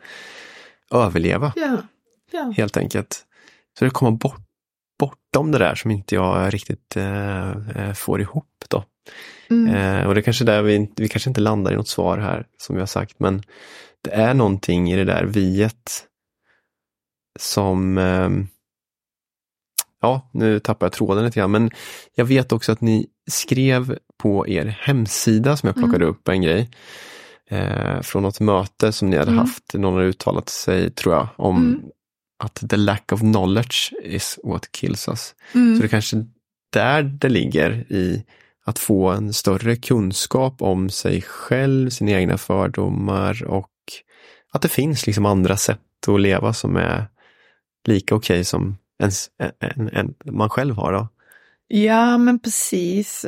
Speaker 2: överleva
Speaker 1: Ja, ja.
Speaker 2: helt enkelt. Så det kommer bort, bortom det där som inte jag riktigt eh, eh, får ihop då.
Speaker 1: Mm.
Speaker 2: Eh, och det är kanske där vi, vi kanske inte landar i något svar här som vi har sagt, men det är någonting i det där viet som ehm, Ja, nu tappar jag tråden lite grann, men jag vet också att ni skrev på er hemsida som jag plockade upp en grej eh, från något möte som ni hade
Speaker 1: Mm.
Speaker 2: haft. Någon hade uttalat sig, tror jag, om
Speaker 1: Mm.
Speaker 2: Att the lack of knowledge is what kills us.
Speaker 1: Mm.
Speaker 2: Så det är kanske där det ligger i att få en större kunskap om sig själv, sina egna fördomar och att det finns liksom andra sätt att leva som är lika okej okay som ens, en, en, man själv har. Då.
Speaker 1: Ja, men precis.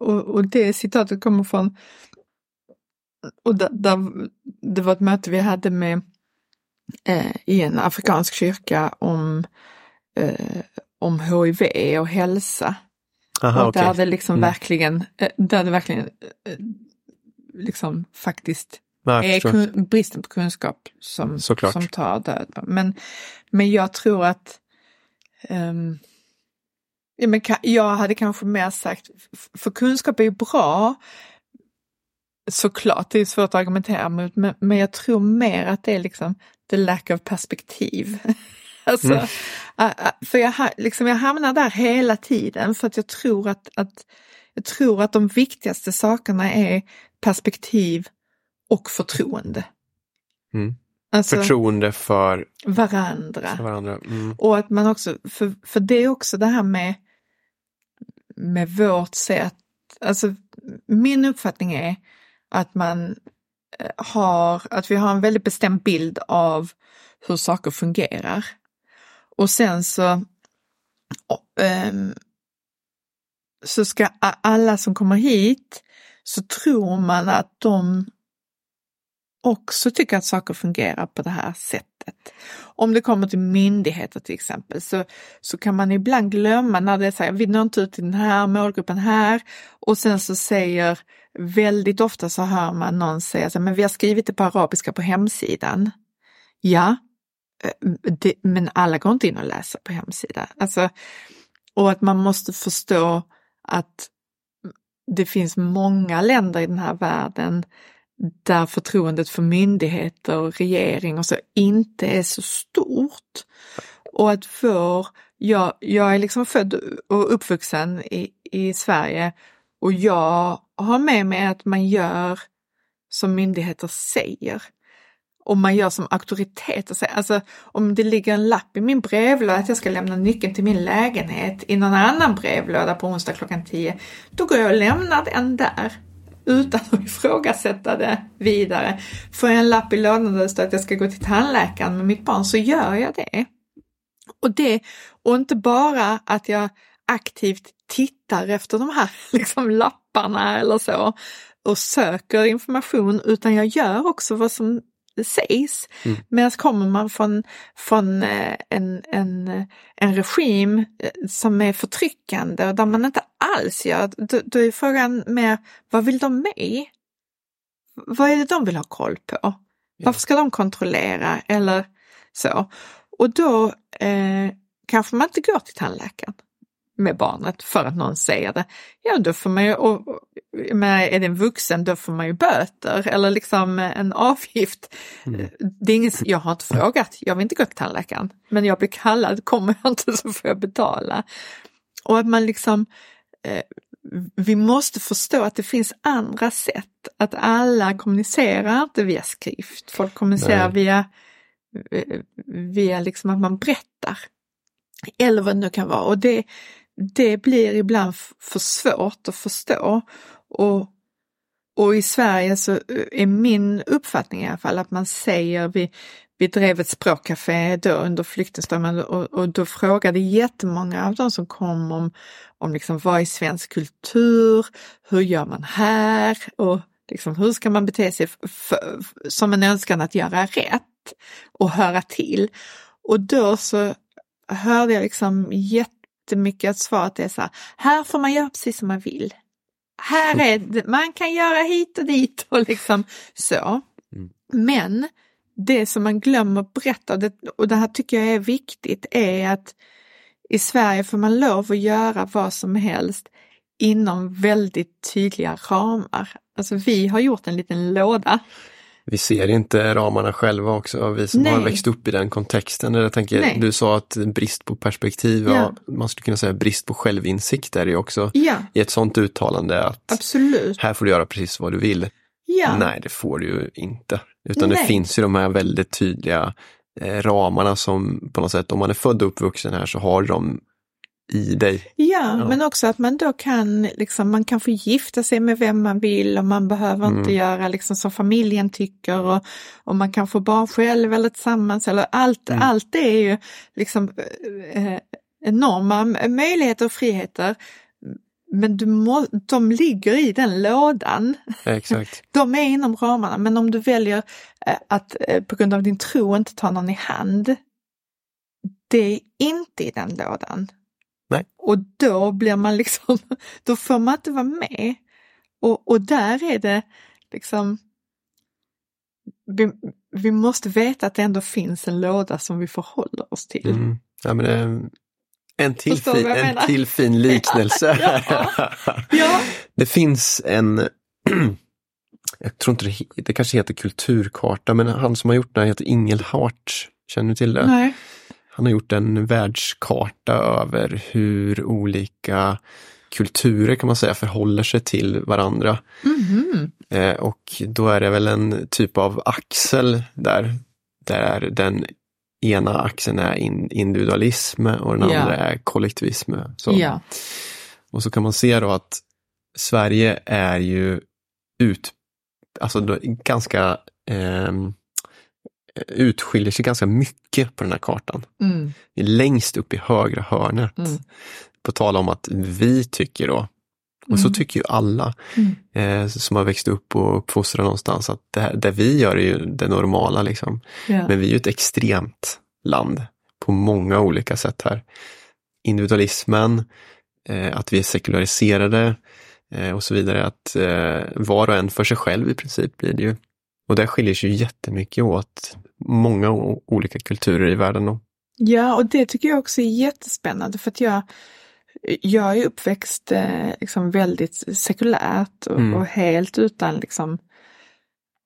Speaker 1: Och, och det citatet kommer från och där, där, det var ett möte vi hade med eh, i en afrikansk kyrka om, eh, om HIV och hälsa. Aha, och där okay. det liksom mm. verkligen, eh, där det verkligen eh, liksom faktiskt är kun, bristen på kunskap som, som tar död. Men, men jag tror att um, ja, men jag hade kanske mer sagt, för kunskap är ju bra, såklart, det är svårt att argumentera mot, men, men jag tror mer att det är liksom the lack of perspektiv. alltså, mm. För jag, liksom, jag hamnar där hela tiden för att jag tror att, att, jag tror att de viktigaste sakerna är perspektiv och förtroende.
Speaker 2: Mm. Alltså, förtroende för
Speaker 1: varandra.
Speaker 2: För varandra. Mm.
Speaker 1: Och att man också, för, för det är också det här med, med vårt sätt, alltså min uppfattning är att man eh, har, att vi har en väldigt bestämd bild av hur saker fungerar. Och sen så ehm, så ska alla som kommer hit så tror man att de också tycker att saker fungerar på det här sättet. Om det kommer till myndigheter till exempel så, så kan man ibland glömma när det är så här, vi når inte ut till den här målgruppen här och sen så säger väldigt ofta så hör man någon säga så här, men vi har skrivit det på arabiska på hemsidan. Ja, eh, det, men alla går inte in och läser på hemsidan. Alltså, och att man måste förstå att det finns många länder i den här världen där förtroendet för myndigheter och regering och så inte är så stort. Och att vår, jag, jag är liksom född och uppvuxen i, i Sverige och jag har med mig att man gör som myndigheter säger. Och man gör som auktoriteter säger. Alltså om det ligger en lapp i min brevlåda att jag ska lämna nyckeln till min lägenhet i någon annan brevlåda på onsdag klockan 10. Då går jag och lämnar den där utan att ifrågasätta det vidare. Får jag en lapp i lådan där det står att jag ska gå till tandläkaren med mitt barn så gör jag det. Och det, och inte bara att jag aktivt tittar efter de här liksom, lapparna eller så och söker information utan jag gör också vad som sägs. Mm. Medan kommer man från, från eh, en, en, en regim eh, som är förtryckande och där man inte alls gör, då, då är frågan mer, vad vill de med? Vad är det de vill ha koll på? Ja. Varför ska de kontrollera eller så? Och då eh, kanske man inte går till tandläkaren med barnet för att någon säger det. Ja, då får man ju, och, med, är det en vuxen, då får man ju böter eller liksom en avgift. Mm. Det är inget, jag har inte frågat, jag vill inte gå till tandläkaren, men jag blir kallad, kommer jag inte så får jag betala. Och att man liksom, eh, vi måste förstå att det finns andra sätt, att alla kommunicerar inte via skrift, folk kommunicerar Nej. via, eh, via liksom att man berättar. Eller vad det nu kan vara. Och det, det blir ibland för svårt att förstå. Och, och i Sverige så eh, är min uppfattning i alla fall att man säger, vi, vi drev ett språkcafé då under flyktingströmmen och, och då frågade jättemånga av de som kom om, om liksom, vad är svensk kultur, hur gör man här och liksom, hur ska man bete sig för, som en önskan att göra rätt och höra till. Och då så hörde jag liksom jätte jättemycket att svaret är så här, här får man göra precis som man vill. Här är det, man kan göra hit och dit och liksom så. Mm. Men det som man glömmer berätta, och det, och det här tycker jag är viktigt, är att i Sverige får man lov att göra vad som helst inom väldigt tydliga ramar. Alltså vi har gjort en liten låda
Speaker 2: vi ser inte ramarna själva också, vi som Nej. har växt upp i den kontexten. Jag tänker, du sa att brist på perspektiv, ja. ja. man skulle kunna säga brist på självinsikt är det också ja. i ett sånt uttalande att
Speaker 1: Absolut.
Speaker 2: här får du göra precis vad du vill. Nej, det får du ju inte. Utan Nej. det finns ju de här väldigt tydliga eh, ramarna som på något sätt, om man är född och uppvuxen här så har de i dig.
Speaker 1: Ja, men också att man då kan, liksom, man kan få gifta sig med vem man vill och man behöver
Speaker 2: Mm.
Speaker 1: inte göra liksom som familjen tycker och, och man kan få barn själv eller tillsammans. Eller allt,
Speaker 2: Mm.
Speaker 1: allt det är ju liksom eh, enorma möjligheter och friheter. Men du må, de ligger i den lådan.
Speaker 2: Exakt.
Speaker 1: De är inom ramarna, men om du väljer eh, att eh, på grund av din tro inte ta någon i hand, det är inte i den lådan.
Speaker 2: Nej.
Speaker 1: Och då blir man liksom, då får man inte vara med. Och, och där är det liksom, vi, vi måste veta att det ändå finns en låda som vi förhåller oss till.
Speaker 2: Mm. Ja, men, eh, en, till fin, en till fin liknelse.
Speaker 1: Ja. Ja,
Speaker 2: Det finns en, jag tror inte det, det kanske heter kulturkarta, men han som har gjort den heter Ingelhart. Känner du till det?
Speaker 1: nej.
Speaker 2: Han har gjort en världskarta över hur olika kulturer kan man säga förhåller sig till varandra.
Speaker 1: Mhm.
Speaker 2: Eh, och då är det väl en typ av axel där, där den ena axeln är in, individualism och den
Speaker 1: Ja.
Speaker 2: andra är kollektivism. Så.
Speaker 1: Ja.
Speaker 2: Och så kan man se då att Sverige är ju ut, alltså ganska ehm, utskiljer sig ganska mycket på den här kartan.
Speaker 1: Mm.
Speaker 2: Längst upp i högra hörnet.
Speaker 1: Mm.
Speaker 2: På tal om att vi tycker då, och så
Speaker 1: Mm.
Speaker 2: tycker ju alla
Speaker 1: Mm.
Speaker 2: eh, som har växt upp och uppfostrade någonstans, att det, här, det vi gör är ju det normala. Liksom.
Speaker 1: Ja.
Speaker 2: Men vi är ju ett extremt land på många olika sätt här. Individualismen, eh, att vi är sekulariserade eh, och så vidare. Att eh, var och en för sig själv i princip blir det ju. Och där skiljer sig ju jättemycket åt många olika kulturer i världen. Då.
Speaker 1: Ja, och det tycker jag också är jättespännande för att jag, jag är uppväxt eh, liksom väldigt sekulärt och,
Speaker 2: Mm.
Speaker 1: och helt utan liksom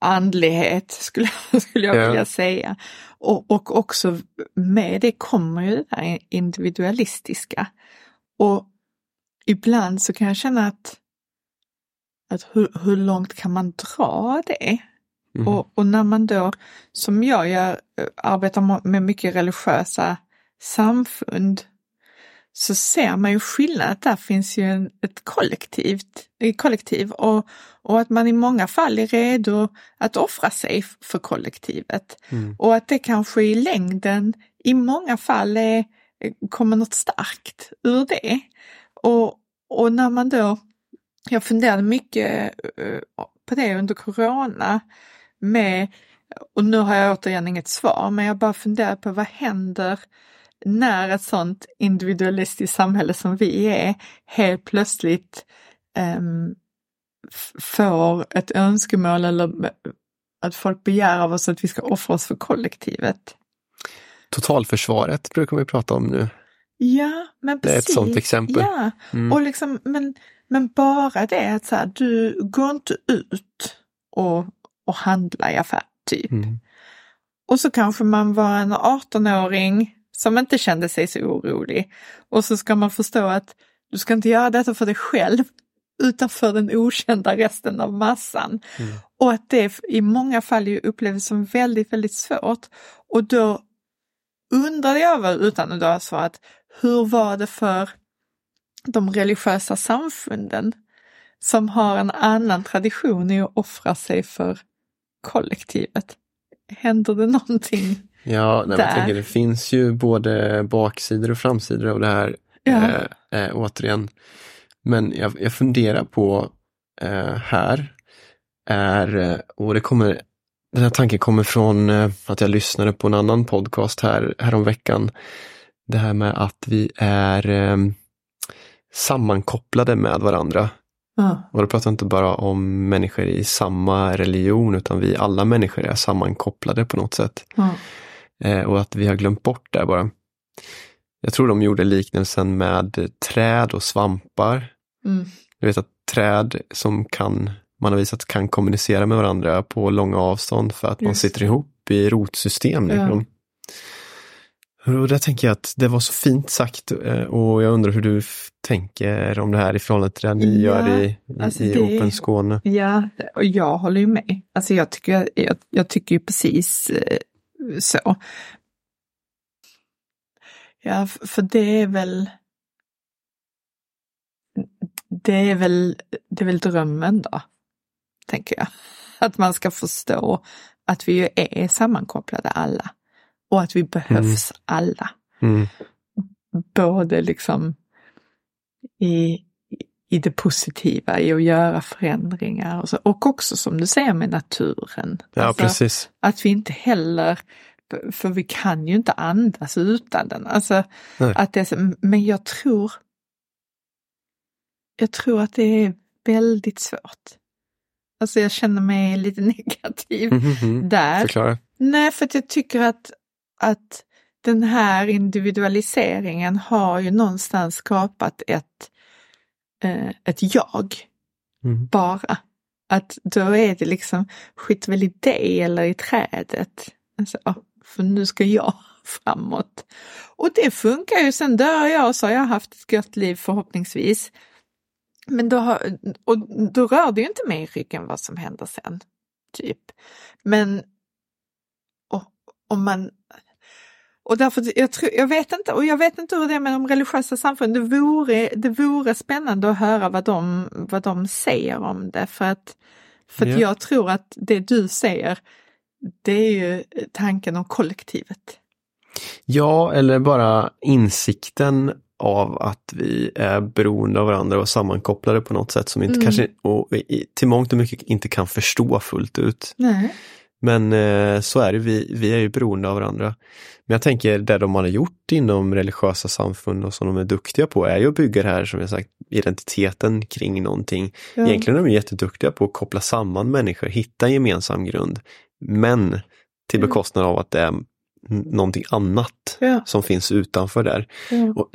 Speaker 1: andlighet skulle, skulle jag
Speaker 2: Ja.
Speaker 1: vilja säga. Och, och också med det kommer ju det där individualistiska. Och ibland så kan jag känna att, att hur, hur långt kan man dra det?
Speaker 2: Mm.
Speaker 1: Och, och när man då, som jag gör, eh, arbetar med mycket religiösa samfund, så ser man ju skillnad, att där finns ju en, ett kollektivt, ett kollektiv och, och att man i många fall är redo att offra sig för kollektivet.
Speaker 2: Mm.
Speaker 1: Och att det kanske i längden i många fall är, kommer något starkt ur det. Och, och när man då, jag funderade mycket eh, på det under corona med, och nu har jag återigen inget svar, men jag bara funderar på vad händer när ett sånt individualistiskt samhälle som vi är helt plötsligt f- får ett önskemål eller att folk begär av oss att vi ska offra oss för kollektivet.
Speaker 2: Totalförsvaret brukar vi prata om nu.
Speaker 1: Ja, men
Speaker 2: Det är
Speaker 1: precis.
Speaker 2: ett sånt exempel.
Speaker 1: Ja,
Speaker 2: Mm.
Speaker 1: och liksom, men, men bara det att så här, du går inte ut och, och handlar i affär, typ.
Speaker 2: Mm.
Speaker 1: Och så kanske man var en 18-åring som inte kände sig så orolig. Och så ska man förstå att du ska inte göra detta för dig själv, utan för den okända resten av massan.
Speaker 2: Mm.
Speaker 1: Och att det i många fall upplevs som väldigt, väldigt svårt. Och då undrade jag väl, utan att då ha svarat, hur var det för de religiösa samfunden som har en annan tradition i att offra sig för kollektivet? Händer det någonting?
Speaker 2: Ja, nej, jag tänker, det finns ju både baksidor och framsidor av det här.
Speaker 1: Ja.
Speaker 2: Eh, eh, återigen. Men jag, jag funderar på eh, här, är, eh, och det kommer, den här tanken kommer från eh, att jag lyssnade på en annan podcast här, här veckan. Det här med att vi är eh, sammankopplade med varandra.
Speaker 1: Ja.
Speaker 2: Och då pratar jag inte bara om människor i samma religion utan vi alla människor är sammankopplade på något sätt.
Speaker 1: Ja.
Speaker 2: Eh, och att vi har glömt bort det bara. Jag tror de gjorde liknelsen med träd och svampar.
Speaker 1: Mm.
Speaker 2: Du vet att träd som kan, man har visat kan kommunicera med varandra på långa avstånd för att man
Speaker 1: Just
Speaker 2: sitter
Speaker 1: det.
Speaker 2: ihop i rotsystem. Liksom. Och där tänker jag att det var så fint sagt eh, och jag undrar hur du tänker om det här i förhållande till det ni
Speaker 1: Ja,
Speaker 2: gör i,
Speaker 1: alltså
Speaker 2: i
Speaker 1: det-
Speaker 2: Open Skåne.
Speaker 1: Ja, och jag håller ju med. Alltså jag tycker, jag, jag tycker ju precis eh, så. Ja, för det är väl, det är väl, det är väl drömmen då, tänker jag. Att man ska förstå att vi ju är sammankopplade alla och att vi behövs mm. alla.
Speaker 2: Mm.
Speaker 1: Både liksom i, i det positiva, i att göra förändringar och, så, och också som du säger med naturen.
Speaker 2: Ja, alltså, precis.
Speaker 1: Att vi inte heller, för vi kan ju inte andas utan den. Alltså, att det, men jag tror, jag tror att det är väldigt svårt. Alltså jag känner mig lite negativ mm -hmm. där.
Speaker 2: Förklara.
Speaker 1: Nej, för att jag tycker att, att den här individualiseringen har ju någonstans skapat ett, eh, ett jag. Mm. Bara. Att då är det liksom, skit väl i dig eller i trädet. Alltså, för nu ska jag framåt. Och det funkar ju, sen dör jag och så har jag haft ett gott liv förhoppningsvis. Men då, har, och då rör det ju inte mig i ryggen vad som händer sen. Typ. Men om man och därför, jag, tror, jag, vet inte, och jag vet inte hur det är med de religiösa samfunden. Det vore, det vore spännande att höra vad de, vad de säger om det. För att, för att jag tror att det du säger, det är ju tanken om kollektivet.
Speaker 2: Ja, eller bara insikten av att vi är beroende av varandra och sammankopplade på något sätt som inte mm. kanske och till mångt och mycket inte kan förstå fullt ut.
Speaker 1: Nej.
Speaker 2: Men eh, så är det, vi, vi är ju beroende av varandra. Men jag tänker det de har gjort inom religiösa samfund och som de är duktiga på är ju att bygga det här, som jag sagt, identiteten kring någonting. Ja. Egentligen är de jätteduktiga på att koppla samman människor, hitta en gemensam grund. Men till bekostnad av att det är någonting annat ja. som finns utanför där. Ja. Och,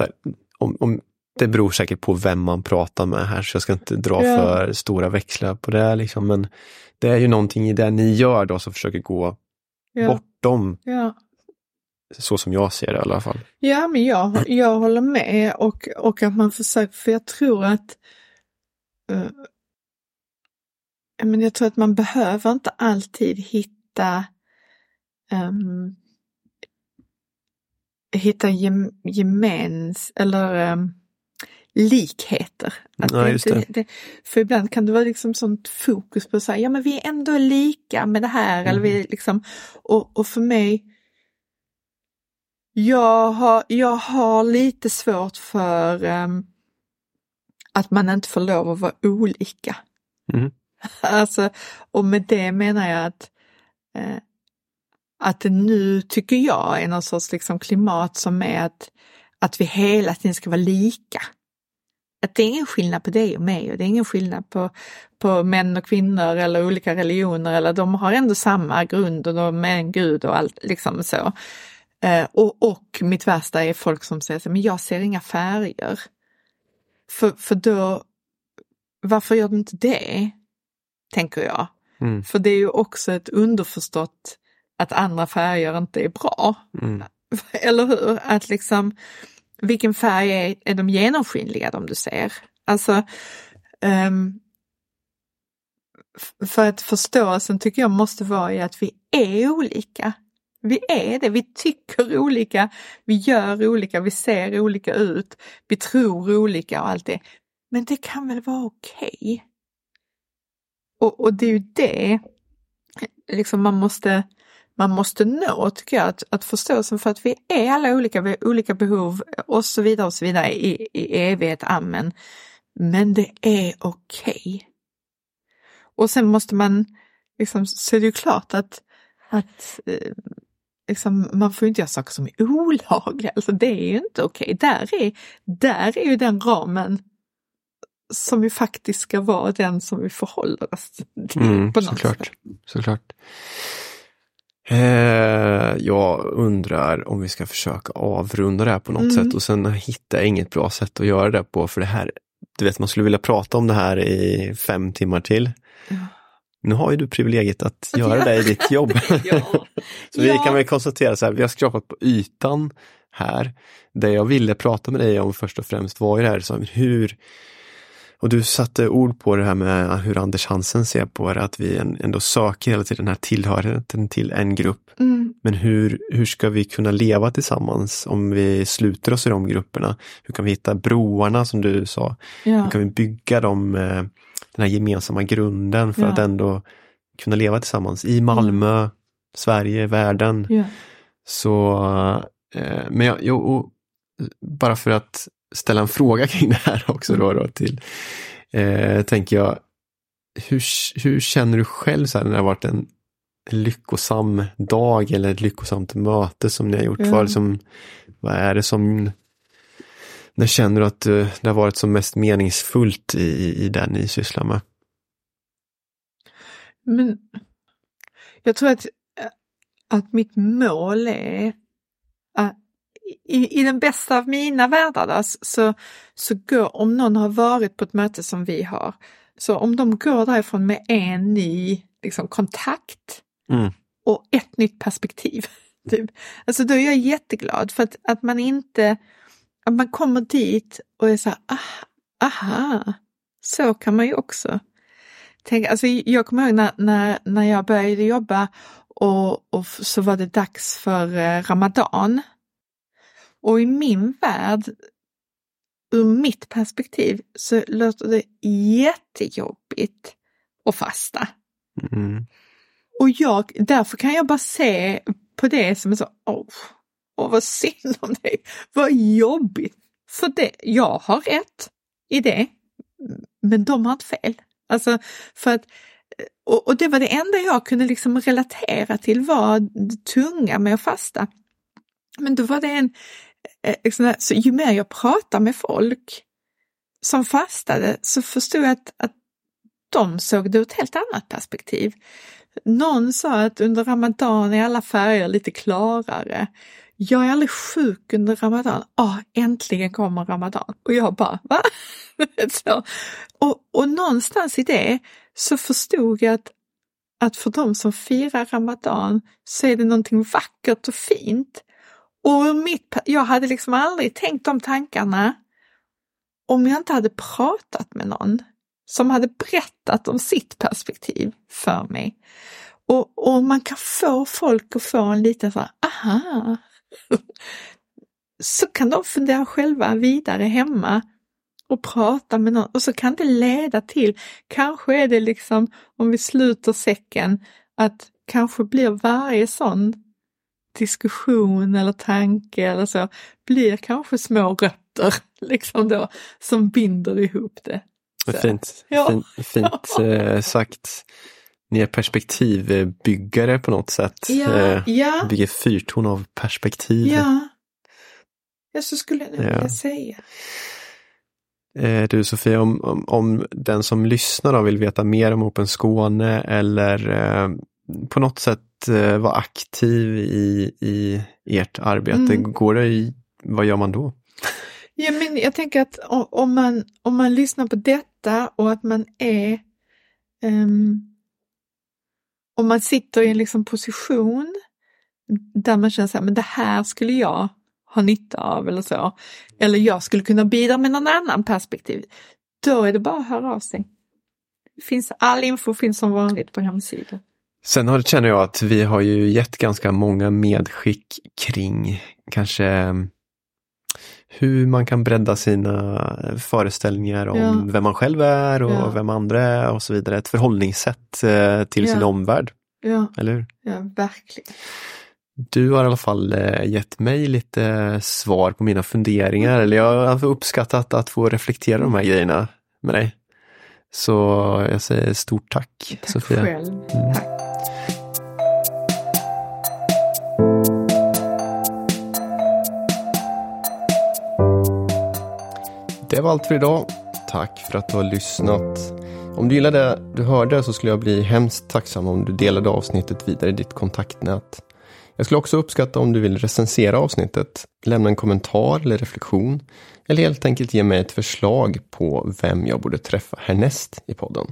Speaker 2: här, om, om, det beror säkert på vem man pratar med här, så jag ska inte dra för stora växlar på det. Liksom. Men det är ju någonting i det ni gör då som försöker gå bortom så som jag ser det i alla fall.
Speaker 1: Ja, men jag, jag håller med och, och att man försöker, för jag tror att uh, men jag tror att man behöver inte alltid hitta um, hitta gem, gemens eller um, likheter.
Speaker 2: Att ja, det, det.
Speaker 1: Det, för ibland kan det vara liksom sånt fokus på att säga, ja men vi är ändå lika med det här. Mm. Eller vi liksom, och, och för mig jag har, jag har lite svårt för um, att man inte får lov att vara olika.
Speaker 2: Mm.
Speaker 1: Alltså, och med det menar jag att, eh, att det nu tycker jag är någon sorts liksom klimat som är att, att vi hela tiden ska vara lika. Att det är ingen skillnad på dig och mig och det är ingen skillnad på, på män och kvinnor eller olika religioner eller de har ändå samma grund och de är en gud och allt liksom så. Eh, och, och mitt värsta är folk som säger så men jag ser inga färger. För, för då, varför gör du inte det? Tänker jag.
Speaker 2: Mm.
Speaker 1: För det är ju också ett underförstått att andra färger inte är bra.
Speaker 2: Mm.
Speaker 1: Eller hur? Att liksom, vilken färg är, är de genomskinliga de du ser? Alltså, um, för att förståelsen tycker jag måste vara i att vi är olika. Vi är det, vi tycker olika, vi gör olika, vi ser olika ut, vi tror olika och allt det. Men det kan väl vara okej? Okay? Och, och det är ju det liksom man måste man måste nå, tycker jag, att, att förståelsen för att vi är alla olika, vi har olika behov och så vidare och så vidare i, i evighet, amen. Men det är okej. Okay. Och sen måste man, liksom, så är det ju klart att, att eh, liksom, man får inte göra saker som är olagliga, alltså det är ju inte okej. Okay. Där, är, där är ju den ramen som ju faktiskt ska vara den som vi förhåller oss till.
Speaker 2: Mm, på något såklart, sätt. såklart. Eh, jag undrar om vi ska försöka avrunda det här på något mm. sätt och sen hittar jag inget bra sätt att göra det på för det här, du vet man skulle vilja prata om det här i fem timmar till. Ja. Nu har ju du privilegiet att göra det i ditt jobb. ja. så vi kan väl konstatera så här, vi har skrapat på ytan här. Det jag ville prata med dig om först och främst var ju det här, så hur, Och du satte ord på det här med hur Anders Hansen ser på det, att vi ändå söker hela tiden den här tillhörigheten till en grupp.
Speaker 1: Mm.
Speaker 2: Men hur, hur ska vi kunna leva tillsammans om vi sluter oss i de grupperna? Hur kan vi hitta broarna som du sa? Hur
Speaker 1: Ja.
Speaker 2: kan vi bygga dem, eh, den här gemensamma grunden för
Speaker 1: Ja.
Speaker 2: att ändå kunna leva tillsammans i Malmö, Sverige, världen.
Speaker 1: Ja.
Speaker 2: Så, eh, men jag, och bara för att ställa en fråga kring det här också då, då till, eh, tänker jag, hur, hur känner du själv så här, när det har varit en lyckosam dag eller ett lyckosamt möte som ni har gjort?
Speaker 1: Ja.
Speaker 2: Vad, liksom, vad är det som, när känner du att eh, det har varit som mest meningsfullt i, i det ni sysslar med?
Speaker 1: Men jag tror att, att mitt mål är att i, i den bästa av mina världar då, så, så går, om någon har varit på ett möte som vi har, så om de går därifrån med en ny liksom, kontakt
Speaker 2: Mm.
Speaker 1: och ett nytt perspektiv. Typ. Alltså då är jag jätteglad för att, att man inte, att man kommer dit och är så här, ah, aha, så kan man ju också. Tänk, alltså jag kommer ihåg när, när, när jag började jobba och, och så var det dags för eh, Ramadan. Och i min värld, ur mitt perspektiv, så låter det jättejobbigt att fasta.
Speaker 2: Mm.
Speaker 1: Och jag, därför kan jag bara se på det som är så, åh, åh vad synd om dig, vad jobbigt. För det, jag har rätt i det, men de har inte fel. Alltså för att, och, och det var det enda jag kunde liksom relatera till var tunga med att fasta. Men då var det en, Eh, eh, liksom så ju mer jag pratar med folk som fastade så förstod jag att, att de såg det ur ett helt annat perspektiv. Någon sa att under Ramadan är alla färger lite klarare. Jag är aldrig sjuk under Ramadan. Ah, äntligen kommer Ramadan. Och jag bara, va? så. Och, och någonstans i det så förstod jag att, att för de som firar Ramadan så är det någonting vackert och fint. Och mitt, jag hade liksom aldrig tänkt de tankarna om jag inte hade pratat med någon som hade berättat om sitt perspektiv för mig. Och, och man kan få folk att få en liten så här, aha. Så kan de fundera själva vidare hemma och prata med någon och så kan det leda till, kanske är det liksom om vi sluter säcken, att kanske blir varje sån diskussion eller tanke eller så, blir kanske små rötter liksom då som binder ihop det. Så.
Speaker 2: Fint,
Speaker 1: Ja.
Speaker 2: fint, fint eh, sagt. Ni är perspektivbyggare på något sätt.
Speaker 1: Ja,
Speaker 2: Eh,
Speaker 1: ja,
Speaker 2: bygger fyrtorn av perspektiv.
Speaker 1: ja. Ja, så skulle jag nog
Speaker 2: Ja.
Speaker 1: vilja säga.
Speaker 2: Eh, Du Sofia, om, om, om den som lyssnar då vill veta mer om Open Skåne eller eh, på något sätt vara aktiv i, i ert arbete,
Speaker 1: Mm.
Speaker 2: går det i, vad gör man då?
Speaker 1: Ja, men jag tänker att om man, om man lyssnar på detta och att man är ehm, om man sitter i en liksom position där man känner så här, men det här skulle jag ha nytta av eller så. Eller jag skulle kunna bidra med någon annan perspektiv. Då är det bara att höra av sig. Finns, all info finns som vanligt på hemsidan.
Speaker 2: Sen har, känner jag att vi har ju gett ganska många medskick kring kanske eh, hur man kan bredda sina föreställningar om
Speaker 1: Ja.
Speaker 2: vem man själv är och
Speaker 1: Ja.
Speaker 2: vem andra är och så vidare. Ett förhållningssätt eh, till sin
Speaker 1: Ja.
Speaker 2: omvärld,
Speaker 1: Ja,
Speaker 2: eller hur?
Speaker 1: ja verkligen.
Speaker 2: Du har i alla fall eh, gett mig lite svar på mina funderingar, eller jag har uppskattat att få reflektera de här grejerna med dig. Så jag säger stort tack,
Speaker 1: Tack
Speaker 2: Sofia.
Speaker 1: själv.
Speaker 2: Mm.
Speaker 1: Tack.
Speaker 2: Det var allt för idag. Tack för att du har lyssnat. Om du gillade det du hörde så skulle jag bli hemskt tacksam om du delade avsnittet vidare i ditt kontaktnät. Jag skulle också uppskatta om du vill recensera avsnittet, lämna en kommentar eller reflektion eller helt enkelt ge mig ett förslag på vem jag borde träffa härnäst i podden.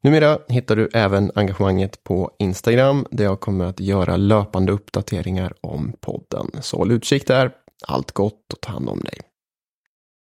Speaker 2: Numera hittar du även engagemanget på Instagram där jag kommer att göra löpande uppdateringar om podden. Så håll utkik där. Allt gott och ta hand om dig.